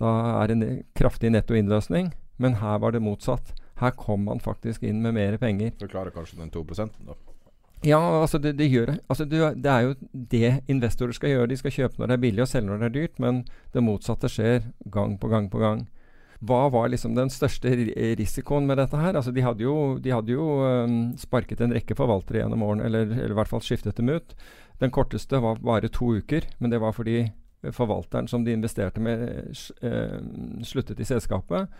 Da er det en kraftig netto innløsning. Men her var det motsatt. Her kom man faktisk inn med mer penger. Forklarer kanskje den 2 da. Ja, altså det, det gjør det. Altså du, det er jo det investorer skal gjøre. De skal kjøpe når det er billig og selge når det er dyrt, men det motsatte skjer gang på gang på gang. Hva var liksom den største risikoen med dette her? Altså de hadde jo, de hadde jo um, sparket en rekke forvaltere gjennom årene, eller, eller i hvert fall skiftet dem ut. Den korteste var bare to uker, men det var fordi forvalteren som de investerte med, sluttet i selskapet.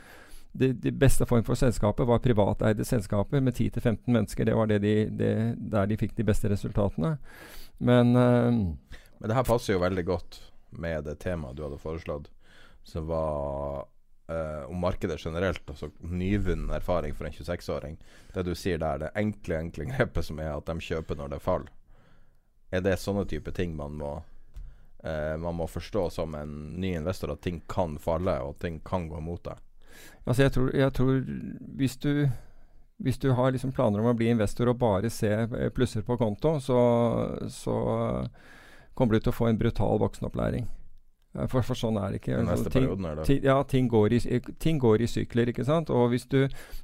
De, de beste form for selskapet var privateide selskaper med 10-15 mennesker. Det var det de, det, der de fikk de beste resultatene. Men uh, Men det her passer jo veldig godt med det temaet du hadde foreslått, som var uh, om markedet generelt. Altså nyvunnen erfaring for en 26-åring. Det du sier der, det enkle, enkle grepet som er at de kjøper når det faller. Er det sånne type ting man må uh, Man må forstå som en ny investor, at ting kan falle, og ting kan gå mot deg? Altså jeg tror, jeg tror hvis, du, hvis du har liksom planer om å bli investor og bare se eh, plusser på konto, så, så kommer du til å få en brutal voksenopplæring. Eh, For, for sånn er det ikke. Den Altså, neste ting, perioden, er det? ja, ting går, i, ting går i sykler, ikke sant. Og hvis du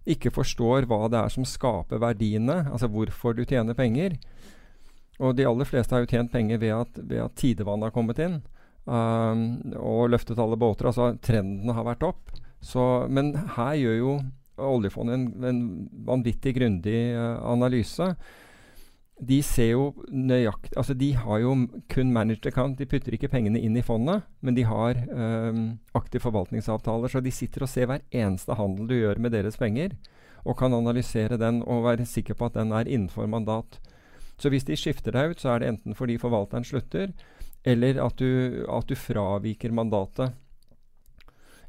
ikke forstår hva det er som skaper verdiene, altså hvorfor du tjener penger Og de aller fleste har jo tjent penger ved at, ved at tidevannet har kommet inn um, og løftet alle båter. Altså trendene har vært opp. Så, men her gjør jo oljefondet en, en vanvittig grundig uh, analyse. De ser jo nøyaktig Altså, de har jo kun managed account. De putter ikke pengene inn i fondet, men de har um, aktive forvaltningsavtaler. Så de sitter og ser hver eneste handel du gjør med deres penger, og kan analysere den og være sikker på at den er innenfor mandat. Så hvis de skifter deg ut, så er det enten fordi forvalteren slutter, eller at du, at du fraviker mandatet.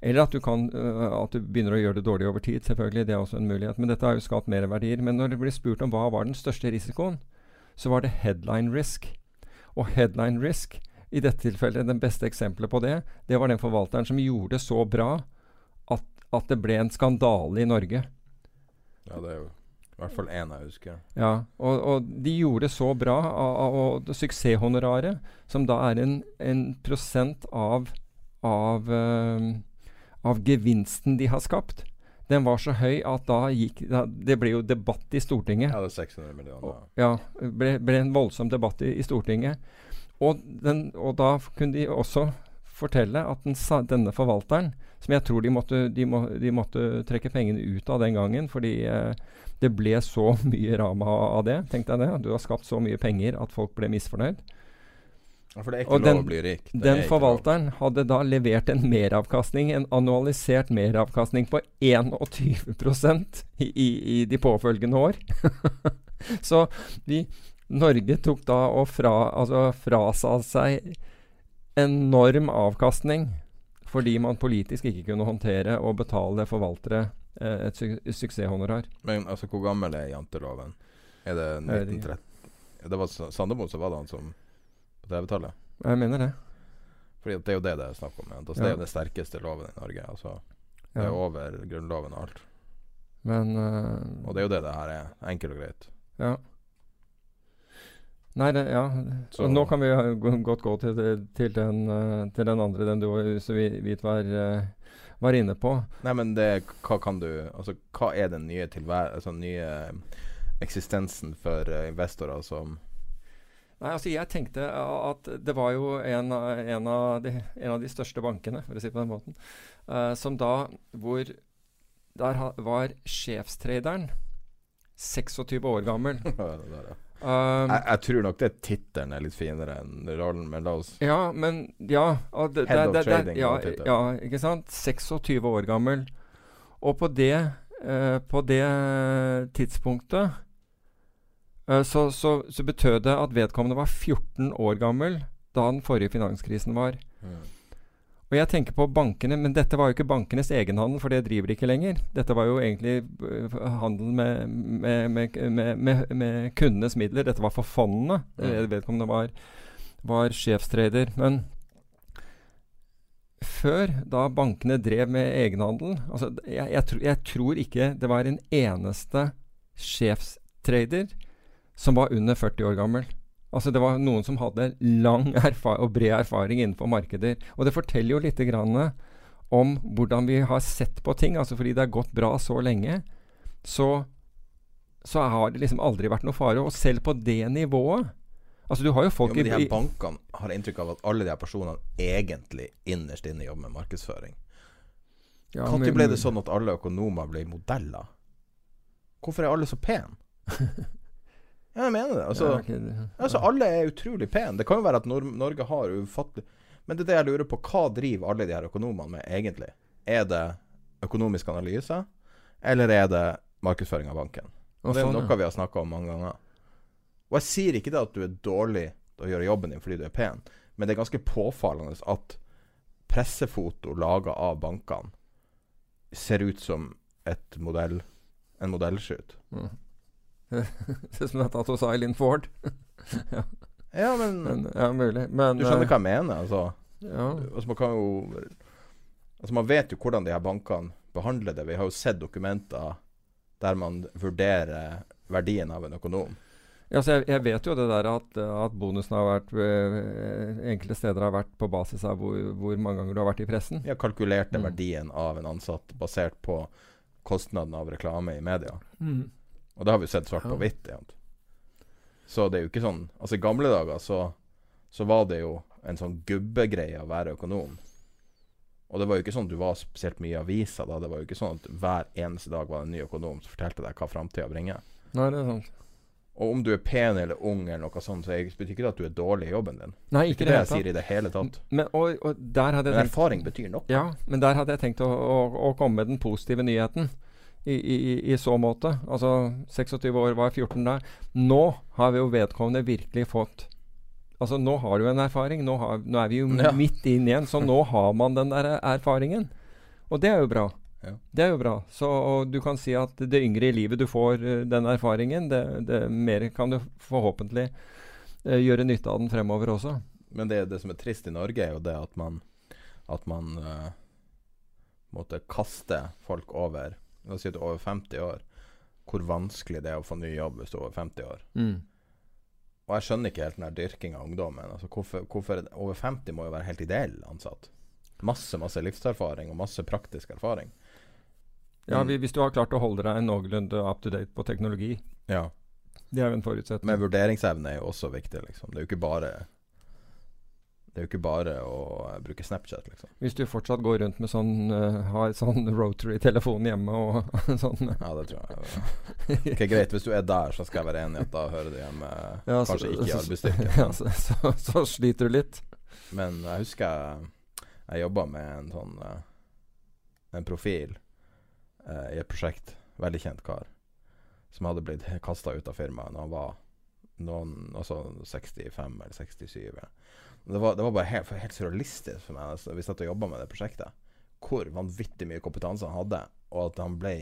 Eller at du, kan, øh, at du begynner å gjøre det dårlig over tid. selvfølgelig, Det er også en mulighet. Men dette har jo skapt merverdier. Men når det blir spurt om hva var den største risikoen, så var det headline risk. Og headline risk, i dette tilfellet det beste eksempelet på det, det var den forvalteren som gjorde det så bra at, at det ble en skandale i Norge. Ja, det er jo i hvert fall én jeg husker. Ja, og, og de gjorde det så bra, og, og, suksesshonoraret, som da er en, en prosent av, av, eh, av gevinsten de har skapt, den var så høy at da gikk da, Det ble jo debatt i Stortinget. Ja, det er 600 millioner. Ja, det ble, ble en voldsom debatt i, i Stortinget. Og, den, og da kunne de også fortelle at den, denne forvalteren, som jeg tror de måtte, de, må, de måtte trekke pengene ut av den gangen, fordi eh, det ble så mye rama av det. Tenk deg det. Du har skapt så mye penger at folk ble misfornøyd. Ja, for det er ikke Og lov den- å bli rik. Det Den forvalteren lov. hadde da levert en meravkastning, en annualisert meravkastning på 21 i, i, i de påfølgende år. så vi, Norge tok da og fra, altså frasa seg enorm avkastning fordi man politisk ikke kunne håndtere og betale forvaltere eh, et su suksesshonorar. Men altså, hvor gammel er janteloven? Er det Jeg vet ikke. 1930? Det var Sa- Sandemo som var det han som 30-tallet? Jeg mener det. Fordi det er jo det det er snakk om. Altså, Det er jo den sterkeste loven i Norge. Altså, det er over Grunnloven og alt. Men uh, Og det er jo det det her er. Enkelt og greit. Ja. Nei, det, ja. Så- nå kan vi godt gå til, til, den, eh, til den andre, den du så vidt var, eh, var inne på. Nei, men det Hva kan du Altså, hva er den nye tilvær... Altså nye eksistensen for investorer som Nei, altså Jeg tenkte at det var jo en, en, av, de, en av de største bankene, for å si det på den måten, uh, som da hvor Der ha, var sjefstraderen 26 år gammel. Um, jeg, jeg tror nok det tittelen er litt finere enn rollen, men la oss Ja, men Ja. det- Head of trading ja, ja, ikke sant? 26 år gammel. Og på det uh, På det tidspunktet så, så, så betød det at vedkommende var 14 år gammel da den forrige finanskrisen var. Mm. Og jeg tenker på bankene, men dette var jo ikke bankenes egenhandel, for det driver de ikke lenger. Dette var jo egentlig øh, handel med, med, med, med, kundenes midler. Dette var for fondene. Mm. Mm. Vedkommende var, var sjefstrader. Men før, da bankene drev med egenhandel altså, jeg, jeg, tro, jeg tror ikke det var en eneste sjefstrader som var under 40 år gammel. Altså Det var noen som hadde lang og bred erfaring innenfor markeder. Og det forteller jo litt grann om hvordan vi har sett på ting. Altså Fordi det har gått bra så lenge, så, så har det liksom aldri vært noe fare. Og selv på det nivået Altså Du har jo folk Jo, men de her bankene har inntrykk av at alle de her personene egentlig innerst inne jobber med markedsføring. ja, Når ble det sånn at alle økonomer ble modeller? Hvorfor er alle så pene? Ja, jeg mener det. Altså, ja, okay, det- altså Alle er utrolig pene. Det kan jo være at Nor Norge har ufattelig Men det er det jeg lurer på. Hva driver alle de her økonomene med, egentlig? Er det økonomisk analyse, eller er det markedsføring av banken? Og det er ja. noe vi har snakka om mange ganger. Og jeg sier ikke det at du er dårlig til å gjøre jobben din fordi du er pen, men det er ganske påfallende at pressefoto laga av bankene ser ut som et modell en modellshoot. Mm. Ser ut som det er tatt hos Eileen Ford. Ja, men, Men, ja, mulig. Men du skjønner eh, hva jeg mener? Altså, Ja. altså man kan jo Altså Man vet jo hvordan de her bankene behandler det. Vi har jo sett dokumenter der man vurderer verdien av en økonom. Ja, så jeg, jeg vet jo det der at, at bonusen har vært øh, Enkelte steder har vært på basis av hvor, hvor mange ganger du har vært i pressen. Vi har kalkulert den Mm. verdien av en ansatt basert på kostnaden av reklame i media. Mm. Og det har vi sett svart på hvitt. Så det er jo ikke sånn Altså I gamle dager så, så var det jo en sånn gubbegreie å være økonom. Og det var jo ikke sånn at du var spesielt mye i avisa da. Det var jo ikke sånn at hver eneste dag var det en ny økonom som fortalte deg hva framtida bringer. Nei, det er sant. Og om du er pen eller ung eller noe sånt, så betyr ikke det at du er dårlig i jobben din. Nei, ikke er det ikke det jeg tatt. sier i det hele tatt. Men, og, og Men erfaring tenkt betyr noe. Ja, men der hadde jeg tenkt å, å, å komme med den positive nyheten. I, i, i- så måte. Altså 26 år var 14 der. Nå har vi jo vedkommende virkelig fått Altså Nå har du en erfaring. Nå, har, nå er vi jo Ja. midt inn igjen, så nå har man den der erfaringen. Og det er jo bra. Ja. Det er jo bra. Så du kan si at det yngre i livet du får uh, den erfaringen, det, det mer kan du forhåpentlig uh, gjøre nytte av den fremover også. Men det, det som er trist i Norge, er jo det at man At man uh, måtte kaste folk over La oss si at du er over 50 år. Hvor vanskelig det er å få ny jobb hvis du er over 50 år. Og jeg skjønner ikke helt den der dyrkinga av ungdommen. Altså hvorfor, hvorfor er Over 50 må jo være helt ideell ansatt. Masse masse livserfaring og masse praktisk erfaring. Ja, Mm. Hvis du har klart å holde deg noenlunde up to date på teknologi. Ja. Det er jo en forutsetning. Men vurderingsevne er jo også viktig, liksom. Det er jo ikke bare Det er jo ikke bare å eh, bruke Snapchat, liksom. Hvis du fortsatt går rundt med sånn uh, Har sånn rotary-telefon hjemme og sånn Ja, det tror jeg. Ok, Greit, hvis du er der, så skal jeg være enig i at da hører du hjemme Ja, så- Kanskje ikke i så- arbeidsstyrken. ja, så, så, så sliter du litt. Men jeg husker jeg, jeg jobba med en sånn eh, En profil uh, i et prosjekt. Veldig kjent kar. Som hadde blitt kasta ut av firmaet når han var noen Altså 65 eller 67. Ja. Det, var, det var bare helt, helt surrealistisk for meg altså, vi satt og jobba med det prosjektet. Hvor vanvittig mye kompetanse han hadde, og at han ble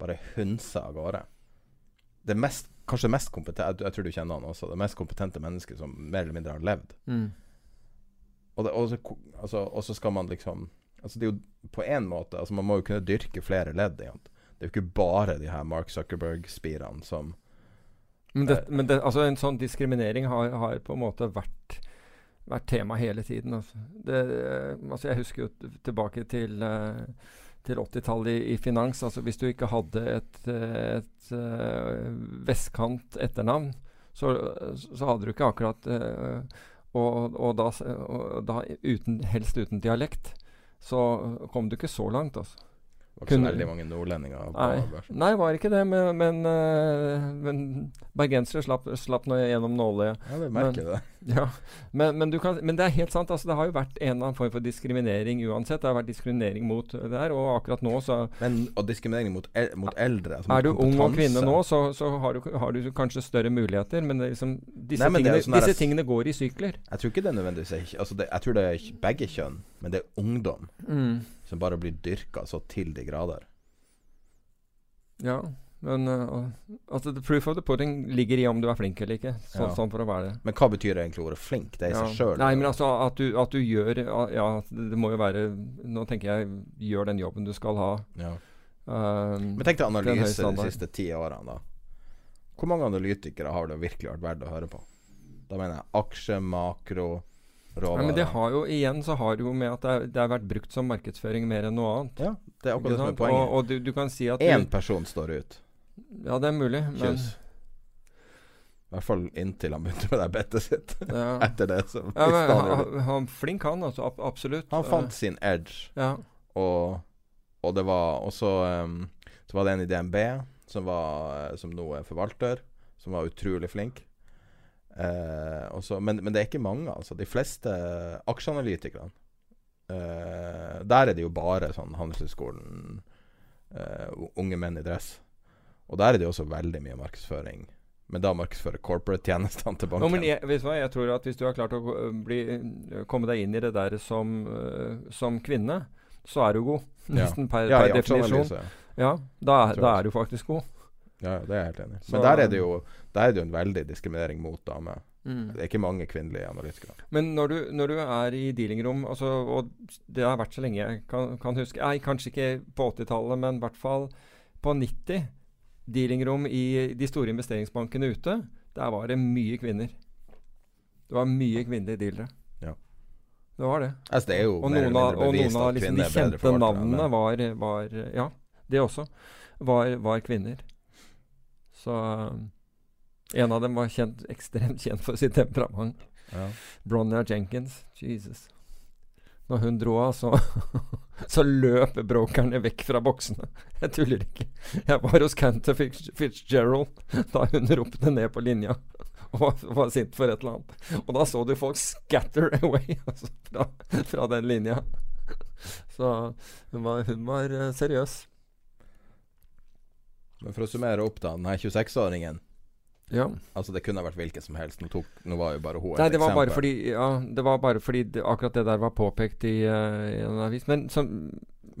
bare hunsa av gårde. Det mest, kanskje det mest kompetente Jeg tror du kjenner han også. Det mest kompetente mennesket som mer eller mindre har levd. Mm. Og, det, og, så, altså, og så skal man liksom Altså Det er jo på en måte Altså Man må jo kunne dyrke flere ledd. Egentlig. Det er jo ikke bare de her Mark Zuckerberg-spirene som Men, det, men det, altså en sånn diskriminering har, har på en måte vært, vært tema hele tiden. Altså. Det, altså jeg husker jo tilbake til, uh, til 80-tallet i, i, finans. Altså hvis du ikke hadde et, et uh, vestkant etternavn, så, så, hadde du ikke akkurat og, og, da, og da uten, helst uten dialekt, så kom du ikke så langt, altså. Det var ikke så veldig mange nordlendinger på nei, børsen. Nei, var ikke det. Men, men, men bergensere slapp, slapp nå gjennom nåløyet. Ja, vi merker men, det. Ja, men, men, kan, men, det er helt sant. Altså, det har jo vært en eller annen form for diskriminering uansett. Det har vært diskriminering mot det her, og akkurat nå så Men og diskriminering mot, el, mot eldre? Altså er du ung og kvinne nå, så, så har, du, har, du, kanskje større muligheter, men liksom, disse, Nei, tingene, sånn disse tingene, går i sykler. Jeg tror ikke det er nødvendigvis altså det, Jeg tror det er begge kjønn, men det er ungdom mm. som bare blir dyrka så til de grader. Ja, men uh, altså the proof of the pudding ligger i om du er flink eller ikke. Så, ja. Sånn for å være det. Men hva betyr egentlig ordet flink? Det er i ja. seg sjøl? Nei, men altså at du, at du gjør Ja, det, må jo være Nå tenker jeg gjør den jobben du skal ha. Ja. Um, men tenk deg analyse de siste ti årene, da. Hvor mange analytikere har det virkelig vært verdt å høre på? Da mener jeg aksje, makro, råvarer. Ja, men det har jo igjen så har det jo med at det, er, det har vært brukt som markedsføring mer enn noe annet. Ja, det er akkurat det som er poenget. Og, og du, du, kan si at Én person står ut. Ja, det er mulig, men Kjøs. I hvert fall inntil han begynte med det bettet sitt. Ja. Etter det. Så ja, men, han, han flink, han. altså ab Absolutt. Han fant sin edge. Ja. Og, og det var også um, Så var det en i DNB som, var, eh, som nå er forvalter, som var utrolig flink. Uh, også, men, men, det er ikke mange, altså. De fleste aksjeanalytikerne uh, Der er det jo bare sånn Handelshøyskolen, uh, unge menn i dress. Og der er det også veldig mye markedsføring. Men da markedsføre corporate-tjenestene til banken. No, men jeg, hva, jeg tror at hvis du har klart å bli, komme deg inn i det der som, uh, som kvinne, så er du god. Nesten ja. per, per definisjon. Ja, da, da er du faktisk god. Ja, det er jeg helt enig i. Men der er, det jo, der er det jo en veldig diskriminering mot damer. Mm. Det er ikke mange kvinnelige analytikere. Men når du, når du er i dealingrom, altså, og det har vært så lenge jeg kan, kan huske Nei, kanskje ikke på 80-tallet, men i hvert fall på 90 dealingrom i de store investeringsbankene ute, der var det mye kvinner. Det var mye kvinnelige dealere. Ja. Det var det. Altså, det er jo og noen av, og noen av liksom, de kjente navnene var, var, Ja, det også. Var, var kvinner. Så en av dem var kjent, ekstremt kjent for sitt temperament. Ja. Bronja Jenkins. Jesus. Når hun dro av, så, så løp brokerne vekk fra boksene. Jeg tuller ikke. Jeg var hos Canter Fitzgerald da hun ropte ned på linja og var, sint for et eller annet. Og da så du folk scatter away altså, fra, fra, den linja. Så hun var, hun var uh, seriøs. Men for å summere opp, da. Den her 26-åringen ja. Altså Det kunne vært hvilken som helst. Nå, tok, nå var jo bare hun Nei, det var bare fordi Ja, det var bare fordi det, akkurat det der var påpekt i, uh, i en avis. Men, som,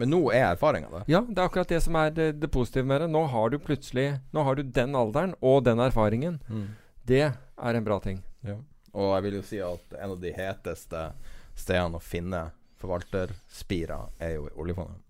Men nå er erfaringa det? Ja, det er akkurat det som er det, det, positive med det. Nå har du plutselig Nå har du den alderen og den erfaringen. Mm. Det er en bra ting. Ja. Og jeg vil jo si at en av de heteste stedene å finne forvalterspira er jo i oljefondet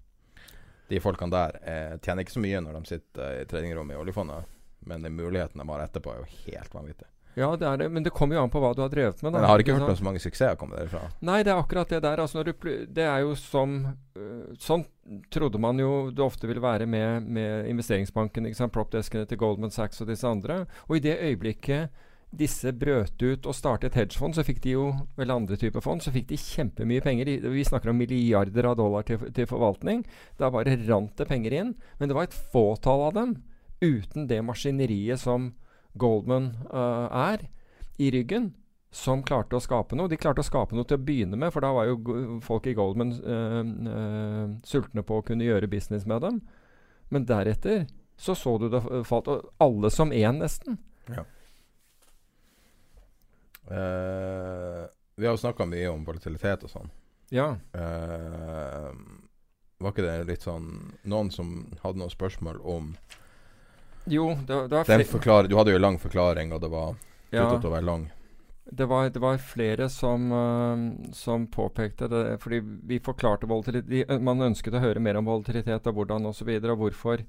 de folkene der eh, tjener ikke så mye når de sitter i treningrommet i oljefondet, men de mulighetene de har etterpå, er jo helt vanvittige. Ja, det det, men det kommer jo an på hva du har drevet med. Da. Men jeg har ikke hørt om så mange suksesser komme derfra. Nei, det er akkurat det der. Altså, du, det er jo som uh, Sånn trodde man jo det ofte ville være med, med investeringsbanken, propdeskene til Goldman Sachs og disse andre. Og i det øyeblikket disse brøt ut og startet hedgefond, så fikk de jo eller andre typer fond, så fikk de kjempemye penger. Vi snakker om milliarder av dollar til, til forvaltning. Da bare rant det penger inn. Men det var et fåtall av dem, uten det maskineriet som Goldman uh, er, i ryggen, som klarte å skape noe. De klarte å skape noe til å begynne med, for da var jo folk i Goldman uh, uh, sultne på å kunne gjøre business med dem. Men deretter så så du det falt Alle som én, nesten. Ja. Vi har jo snakka mye om volatilitet og sånn. Ja. Var ikke det litt sånn Noen som hadde noen spørsmål om Jo, det, det var fle- Du hadde jo lang forklaring, og det var ja. sluttet å være lang. Det var, det var flere som, uh, som påpekte det, fordi vi forklarte volatilitet de, Man ønsket å høre mer om volatilitet og hvordan osv. Og, så videre, og hvorfor,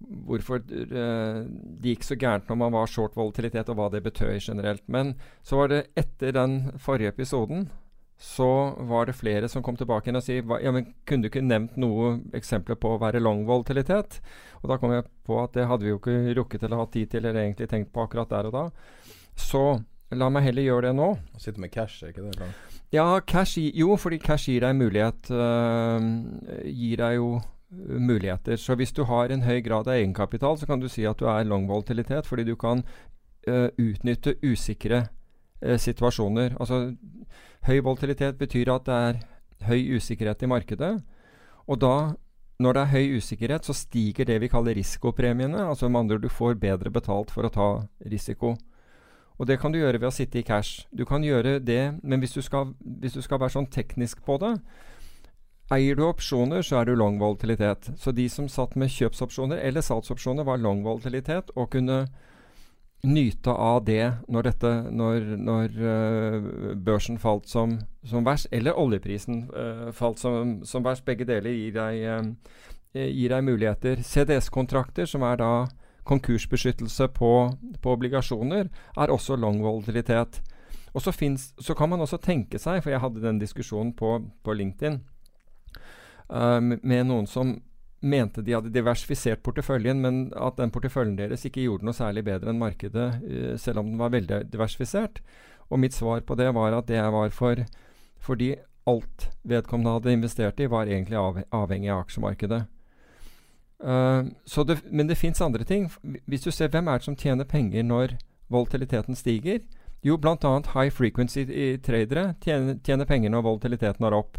hvorfor uh, det gikk så gærent når man var short volatilitet, og hva det betød generelt. Men så var det etter den forrige episoden så var det flere som kom tilbake igjen og si ja, men kunne du ikke nevnt noe eksempler på å være long volatilitet? Og da kom jeg på at det hadde vi jo ikke rukket eller hatt tid til eller egentlig tenkt på akkurat der og da. Så la meg heller gjøre det nå. Å sitte med cash, er ikke det? langt? Ja, cash jo, fordi cash gir deg mulighet øh, Gir deg jo øh, muligheter. Så hvis du har en høy grad av egenkapital, så kan du si at du er long volatilitet, fordi du kan øh, utnytte usikre øh, situasjoner. Altså høy volatilitet betyr at det er høy usikkerhet i markedet. Og da, når det er høy usikkerhet, så stiger det vi kaller risikopremiene. Altså med andre du får bedre betalt for å ta risiko. Og det kan du gjøre ved å sitte i cash. Du kan gjøre det, men hvis du skal, hvis du skal være sånn teknisk på det Eier du opsjoner, så er du long volatilitet. Så de som satt med kjøpsopsjoner eller salgsopsjoner, var long volatilitet og kunne nyte av det når, dette, når, når øh, børsen falt som, som verst, eller oljeprisen øh, falt som, som verst. Begge deler gir deg, øh, gir deg muligheter. CDS-kontrakter, som er da konkursbeskyttelse på, på obligasjoner, er også long volatilitet. Og så, finnes, så kan man også tenke seg, for jeg hadde den diskusjonen på, på LinkedIn um, med noen som mente de hadde diversifisert porteføljen, men at den porteføljen deres ikke gjorde noe særlig bedre enn markedet, uh, selv om den var veldig diversifisert. Og mitt svar på det var at det var for fordi alt vedkommende hadde investert i, var egentlig av, avhengig av aksjemarkedet. Uh, det, men det fins andre ting. Hvis du ser hvem er det som tjener penger når volatiliteten stiger, jo, bl.a. high frequency-tradere tjener, tjener, penger når volatiliteten er opp.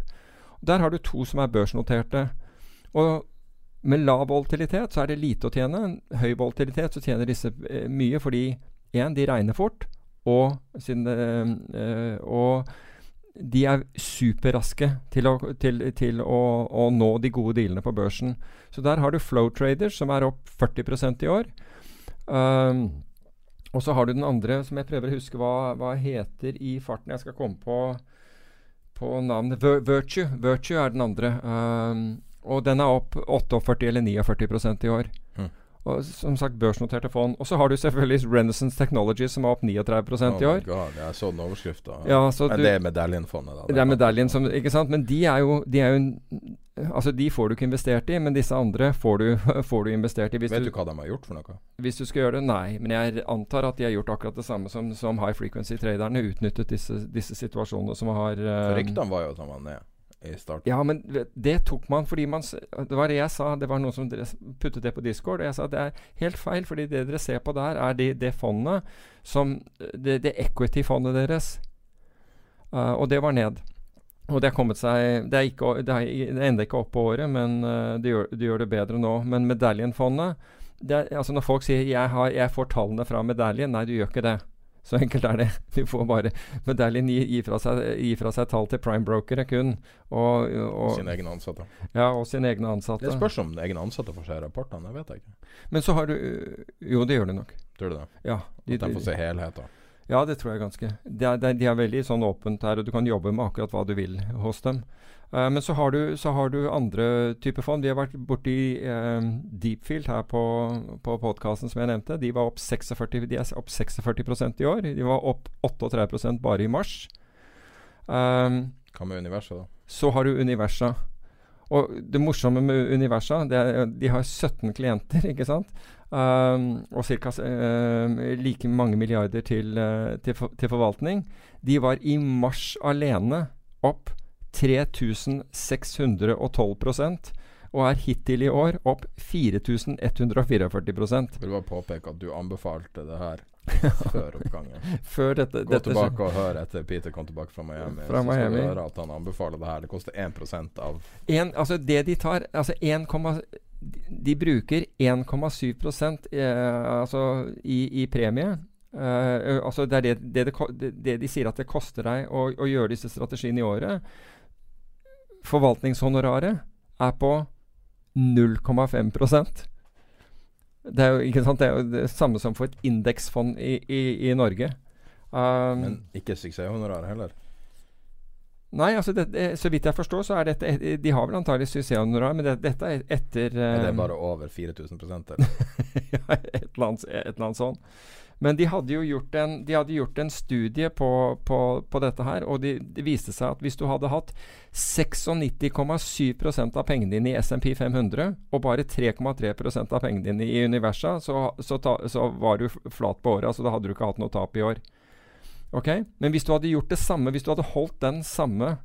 Der har du to som er børsnoterte. Og med lav volatilitet så er det lite å tjene. Høy volatilitet så tjener disse eh, mye fordi én, de regner fort, og, sin, eh, og de er superraske til, å, til, til å, å, nå de gode dealene på børsen. Så der har du flow traders som er opp 40% i år. Um, og så har du den andre som jeg prøver å huske hva, hva heter i farten. Jeg skal komme på, på navnet. Vir Virtue. Virtue er den andre. Um, og den er opp 48 eller 49% i år. Mm. Og som sagt børsnoterte fond. Og så har du selvfølgelig Renaissance Technology som er opp 39 Oh i år. God, jeg så den overskrifta. Ja, så Men du- det er medaljenfondet, da. Det er medaljen som Ikke sant? Men de er jo, de er jo Altså, de får du ikke investert i, men disse andre får du, får du investert i. Hvis Vet du, du hva de har gjort for noe? hvis du skal gjøre det? Nei. Men jeg antar at de har gjort akkurat det samme som, som high frequency-traderne. Utnyttet disse, disse situasjonene som har eh, Ryktene var jo at han var ned i starten. ja, men det tok man fordi man Det var det jeg sa. Det var noen som puttet det på Discord. Og jeg sa det er helt feil, fordi det dere ser på der, er det, det fondet som Det, det equity-fondet deres. Uh, og det var ned. Og det har kommet seg Det er, ikke, er, det ikke opp på året, men uh, det, gjør, det gjør det bedre nå. Men medaljenfondet det er, altså Når folk sier jeg, har, 'jeg får tallene fra medaljen', nei, du gjør ikke det. Så enkelt er det. Du får bare Medaljen gir, gir, fra seg, gir fra seg tall til primebrokere kun. Og, og, Sine egne ansatte. ja, og sine egne ansatte. Det spørs om egne ansatte får se rapportene. Det vet jeg ikke. Men så har du Jo, det gjør du nok. Tror du det? Ja, de, At de får se helheten. ja det tror jeg ganske. De er, de, de er veldig sånn åpent her, og du kan jobbe med akkurat hva du vil hos dem. Eh, men så har, du, så har du andre typer fond. Vi har vært borti uh, Deepfield her på, på podkasten som jeg nevnte. De var opp 46, de er opp 46 i år. De var opp 38% bare i mars. Um, Hva med universet, da? så har du Universa. Og det morsomme med Universa, det er de har 17 klienter, ikke sant? Um, og ca. like mange milliarder til, til, for, til forvaltning. De var i mars alene opp 3612% og er hittil i år opp 4144 Jeg vil bare påpeke at du anbefalte det her før oppgangen. Før dette, Gå dette tilbake og hør etter Peter kom tilbake fra Miami. Fra så Miami. du høre at han anbefaler det her. Det koster 1% av En, altså det de tar altså 1, de, bruker 1,7 eh, altså i, i premie Uh, altså det er det, det, det de sier at det koster deg å, å gjøre disse strategiene i året. Forvaltningshonoraret er på 0,5% Det er jo ikke sant, det er jo det samme som for et indeksfond i, i, i Norge. Um, Men ikke suksesshonoraret heller. nei, altså det, det, så vidt jeg forstår, så er dette et- De har vel antagelig suksesshonorar, men det, dette er etter Er det um, bare over 4000 eller? ja, et eller annet, et eller annet sånn. Men de hadde jo gjort en, de hadde gjort en studie på, på, på dette her, og det de viste seg at hvis du hadde hatt 96,7% av pengene dine i SMP 500 og bare 3,3% av pengene dine i Universa, så, så, ta, så var du flat på året. Altså da hadde du ikke hatt noe tap i år. Ok? Men hvis du hadde gjort det samme, hvis du hadde holdt den samme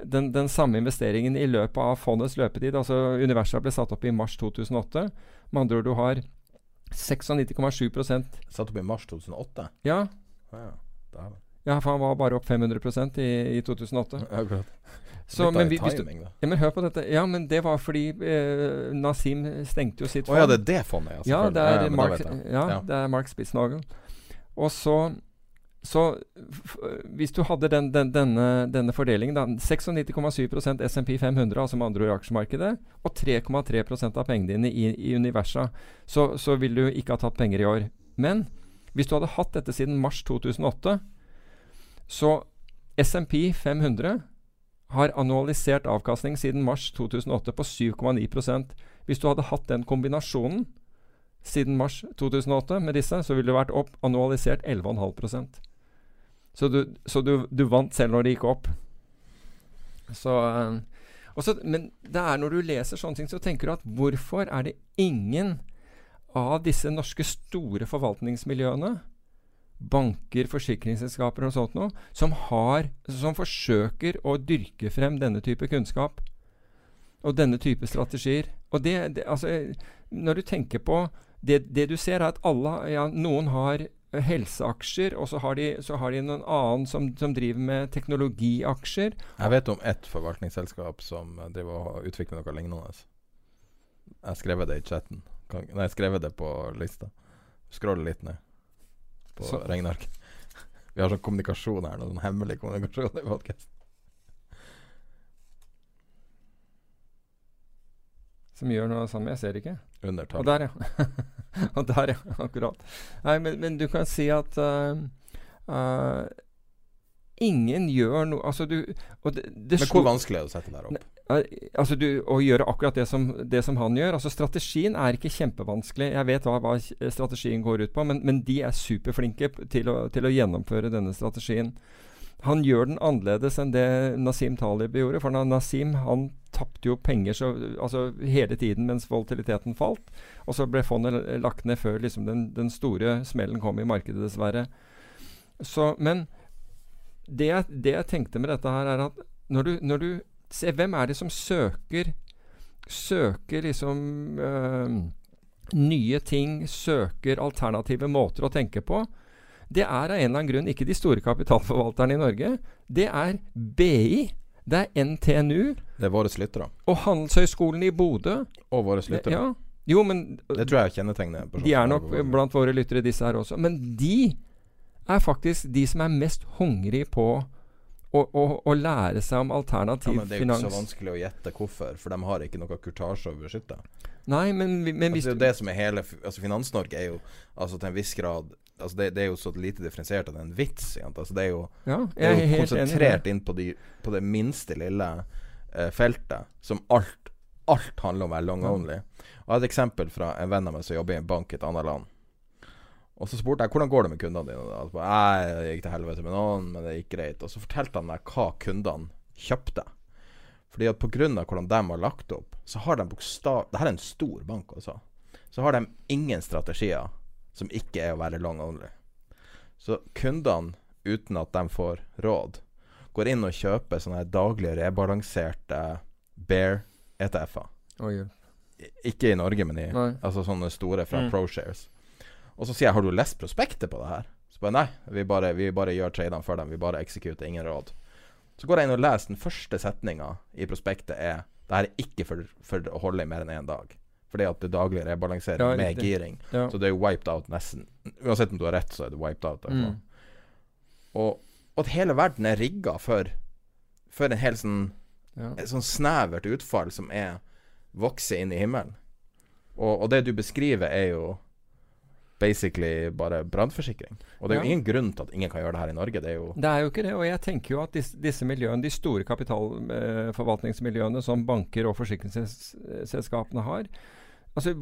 den, den samme investeringen i løpet av fondets løpetid altså Universa ble satt opp i mars 2008. Med andre ord, du har 96,7% Satt opp i mars 2008? Ja, Ja, ja. Ja, for han var bare opp 500 i, i 2008. Akkurat. Så, men, vi, du, timing, da. ja, men hør på dette. Ja, men det var fordi eh, Nasim stengte jo sitt Å ja, det er det fondet, ja. Ja, det er, Mark, Ja. det er Mark Spitsnagel. Og så, så Hvis du hadde den, den, denne, denne fordelingen, da 96,7% SMP 500, altså med andre ord aksjemarkedet, og 3,3% av pengene dine i, i Universa, så, så ville du ikke ha tatt penger i år. Men hvis du hadde hatt dette siden mars 2008, så SMP 500 har annualisert avkastning siden mars 2008 på 7,9% Hvis du hadde hatt den kombinasjonen siden mars 2008 med disse, så ville du vært opp annualisert 11,5 Så, du, så du, du vant selv når det gikk opp. Så, eh, og men det er når du leser sånne ting, så tenker du at hvorfor er det ingen av disse norske store forvaltningsmiljøene banker, forsikringsselskaper og sånt noe, som, har, som forsøker å dyrke frem denne type kunnskap og denne type strategier. Og det, det altså, Når du tenker på det, det du ser, er at alle, ja, noen har helseaksjer, og så har de, så har de noen annen som, som driver med teknologiaksjer. Jeg vet om ett forvaltningsselskap som driver og utvikler noe lignende. Jeg skrev det i chatten. Kan, nei, jeg skrev det på lista. Scroll litt ned på regnearket. Vi har sånn kommunikasjon her, noe sånn hemmelig kommunikasjon i podkast. Som gjør noe samme. Jeg ser det ikke. Undertall. Og der, ja. og der, ja. Akkurat. Nei, men, men du kan si at uh, uh, ingen gjør noe Altså, du det, det Men hvor vanskelig er det å sette der opp? Eh, Altså du, Å gjøre akkurat det som, det som han gjør. altså Strategien er ikke kjempevanskelig. Jeg vet hva, hva strategien går ut på, men, men de er superflinke til å, til å gjennomføre denne strategien. Han gjør den annerledes enn det Nasim Talib gjorde. For na- Nasim han tapte jo penger så, altså hele tiden mens volatiliteten falt. Og så ble fondet lagt ned før liksom den, den store smellen kom i markedet, dessverre. Så, men det det jeg tenkte med dette her, er at når du, når du ser Hvem er det som søker Søker liksom øh, nye ting, søker alternative måter å tenke på? Det er av en eller annen grunn ikke de store kapitalforvalterne i Norge. Det er BI, det er NTNU Det er våre lyttere. og Handelshøyskolen i Bodø. Og våre lyttere. Ja, jo, men Det tror jeg kjennetegner kjennetegnet. de er nok blant våre lyttere, disse her også. Men de er faktisk de som er mest hungrig på å, å, å lære seg om alternativ finans. ja, men Det er jo ikke så vanskelig å gjette hvorfor, for de har ikke noe kurtasje å beskytte. Nei, men, men hvis Altså, det er jo det som er hele Altså Finans-Norge er jo altså til en viss grad Altså det, det er jo så lite differensiert at det er en vits. Altså det er jo, Ja, det jeg er jo konsentrert inn på, de, på det minste lille eh, feltet, som alt Alt handler om å være long only. Og Jeg har et eksempel fra en venn av meg som jobber i en bank i et annet land. Og så spurte jeg hvordan går det med kundene dine. Altså, det gikk til helvete med noen, men det gikk greit. Og så fortalte han meg hva kundene kjøpte. Fordi at pga. hvordan de har lagt opp, så har de bokstav... Dette er en stor bank altså. Så har de ingen strategier som ikke er å være long only. Så kundene, uten at de får råd, går inn og kjøper sånne daglig rebalanserte Bear ETF-er. Oi, oi. I- Ikke i Norge, men i Nei. Altså sånne store fra Mm. ProShares. Og så sier jeg 'Har du lest prospektet på det her?' Så bare nei, vi bare, vi bare gjør tradene for dem. Vi bare eksekuter, ingen råd. Så går jeg inn og leser den første setninga i prospektet er 'Det her er ikke for, for å holde i mer enn én dag'. Fordi at det daglige rebalansering Ja, med giring. Ja. Så det er jo wiped out nesten. Uansett om du har rett, så er det wiped out. Mm. Og, og at hele verden er rigga for, for en hel sånn Ja. et sånn snevert utfall som er vokser inn i himmelen. Og, og det du beskriver, er jo basically bare brannforsikring. Og det er jo Ja. ingen grunn til at ingen kan gjøre det her i Norge. Det er jo Det er jo ikke det. Og jeg tenker jo at disse, disse miljøene, de store kapitalforvaltningsmiljøene som banker og forsikringsselskapene har altså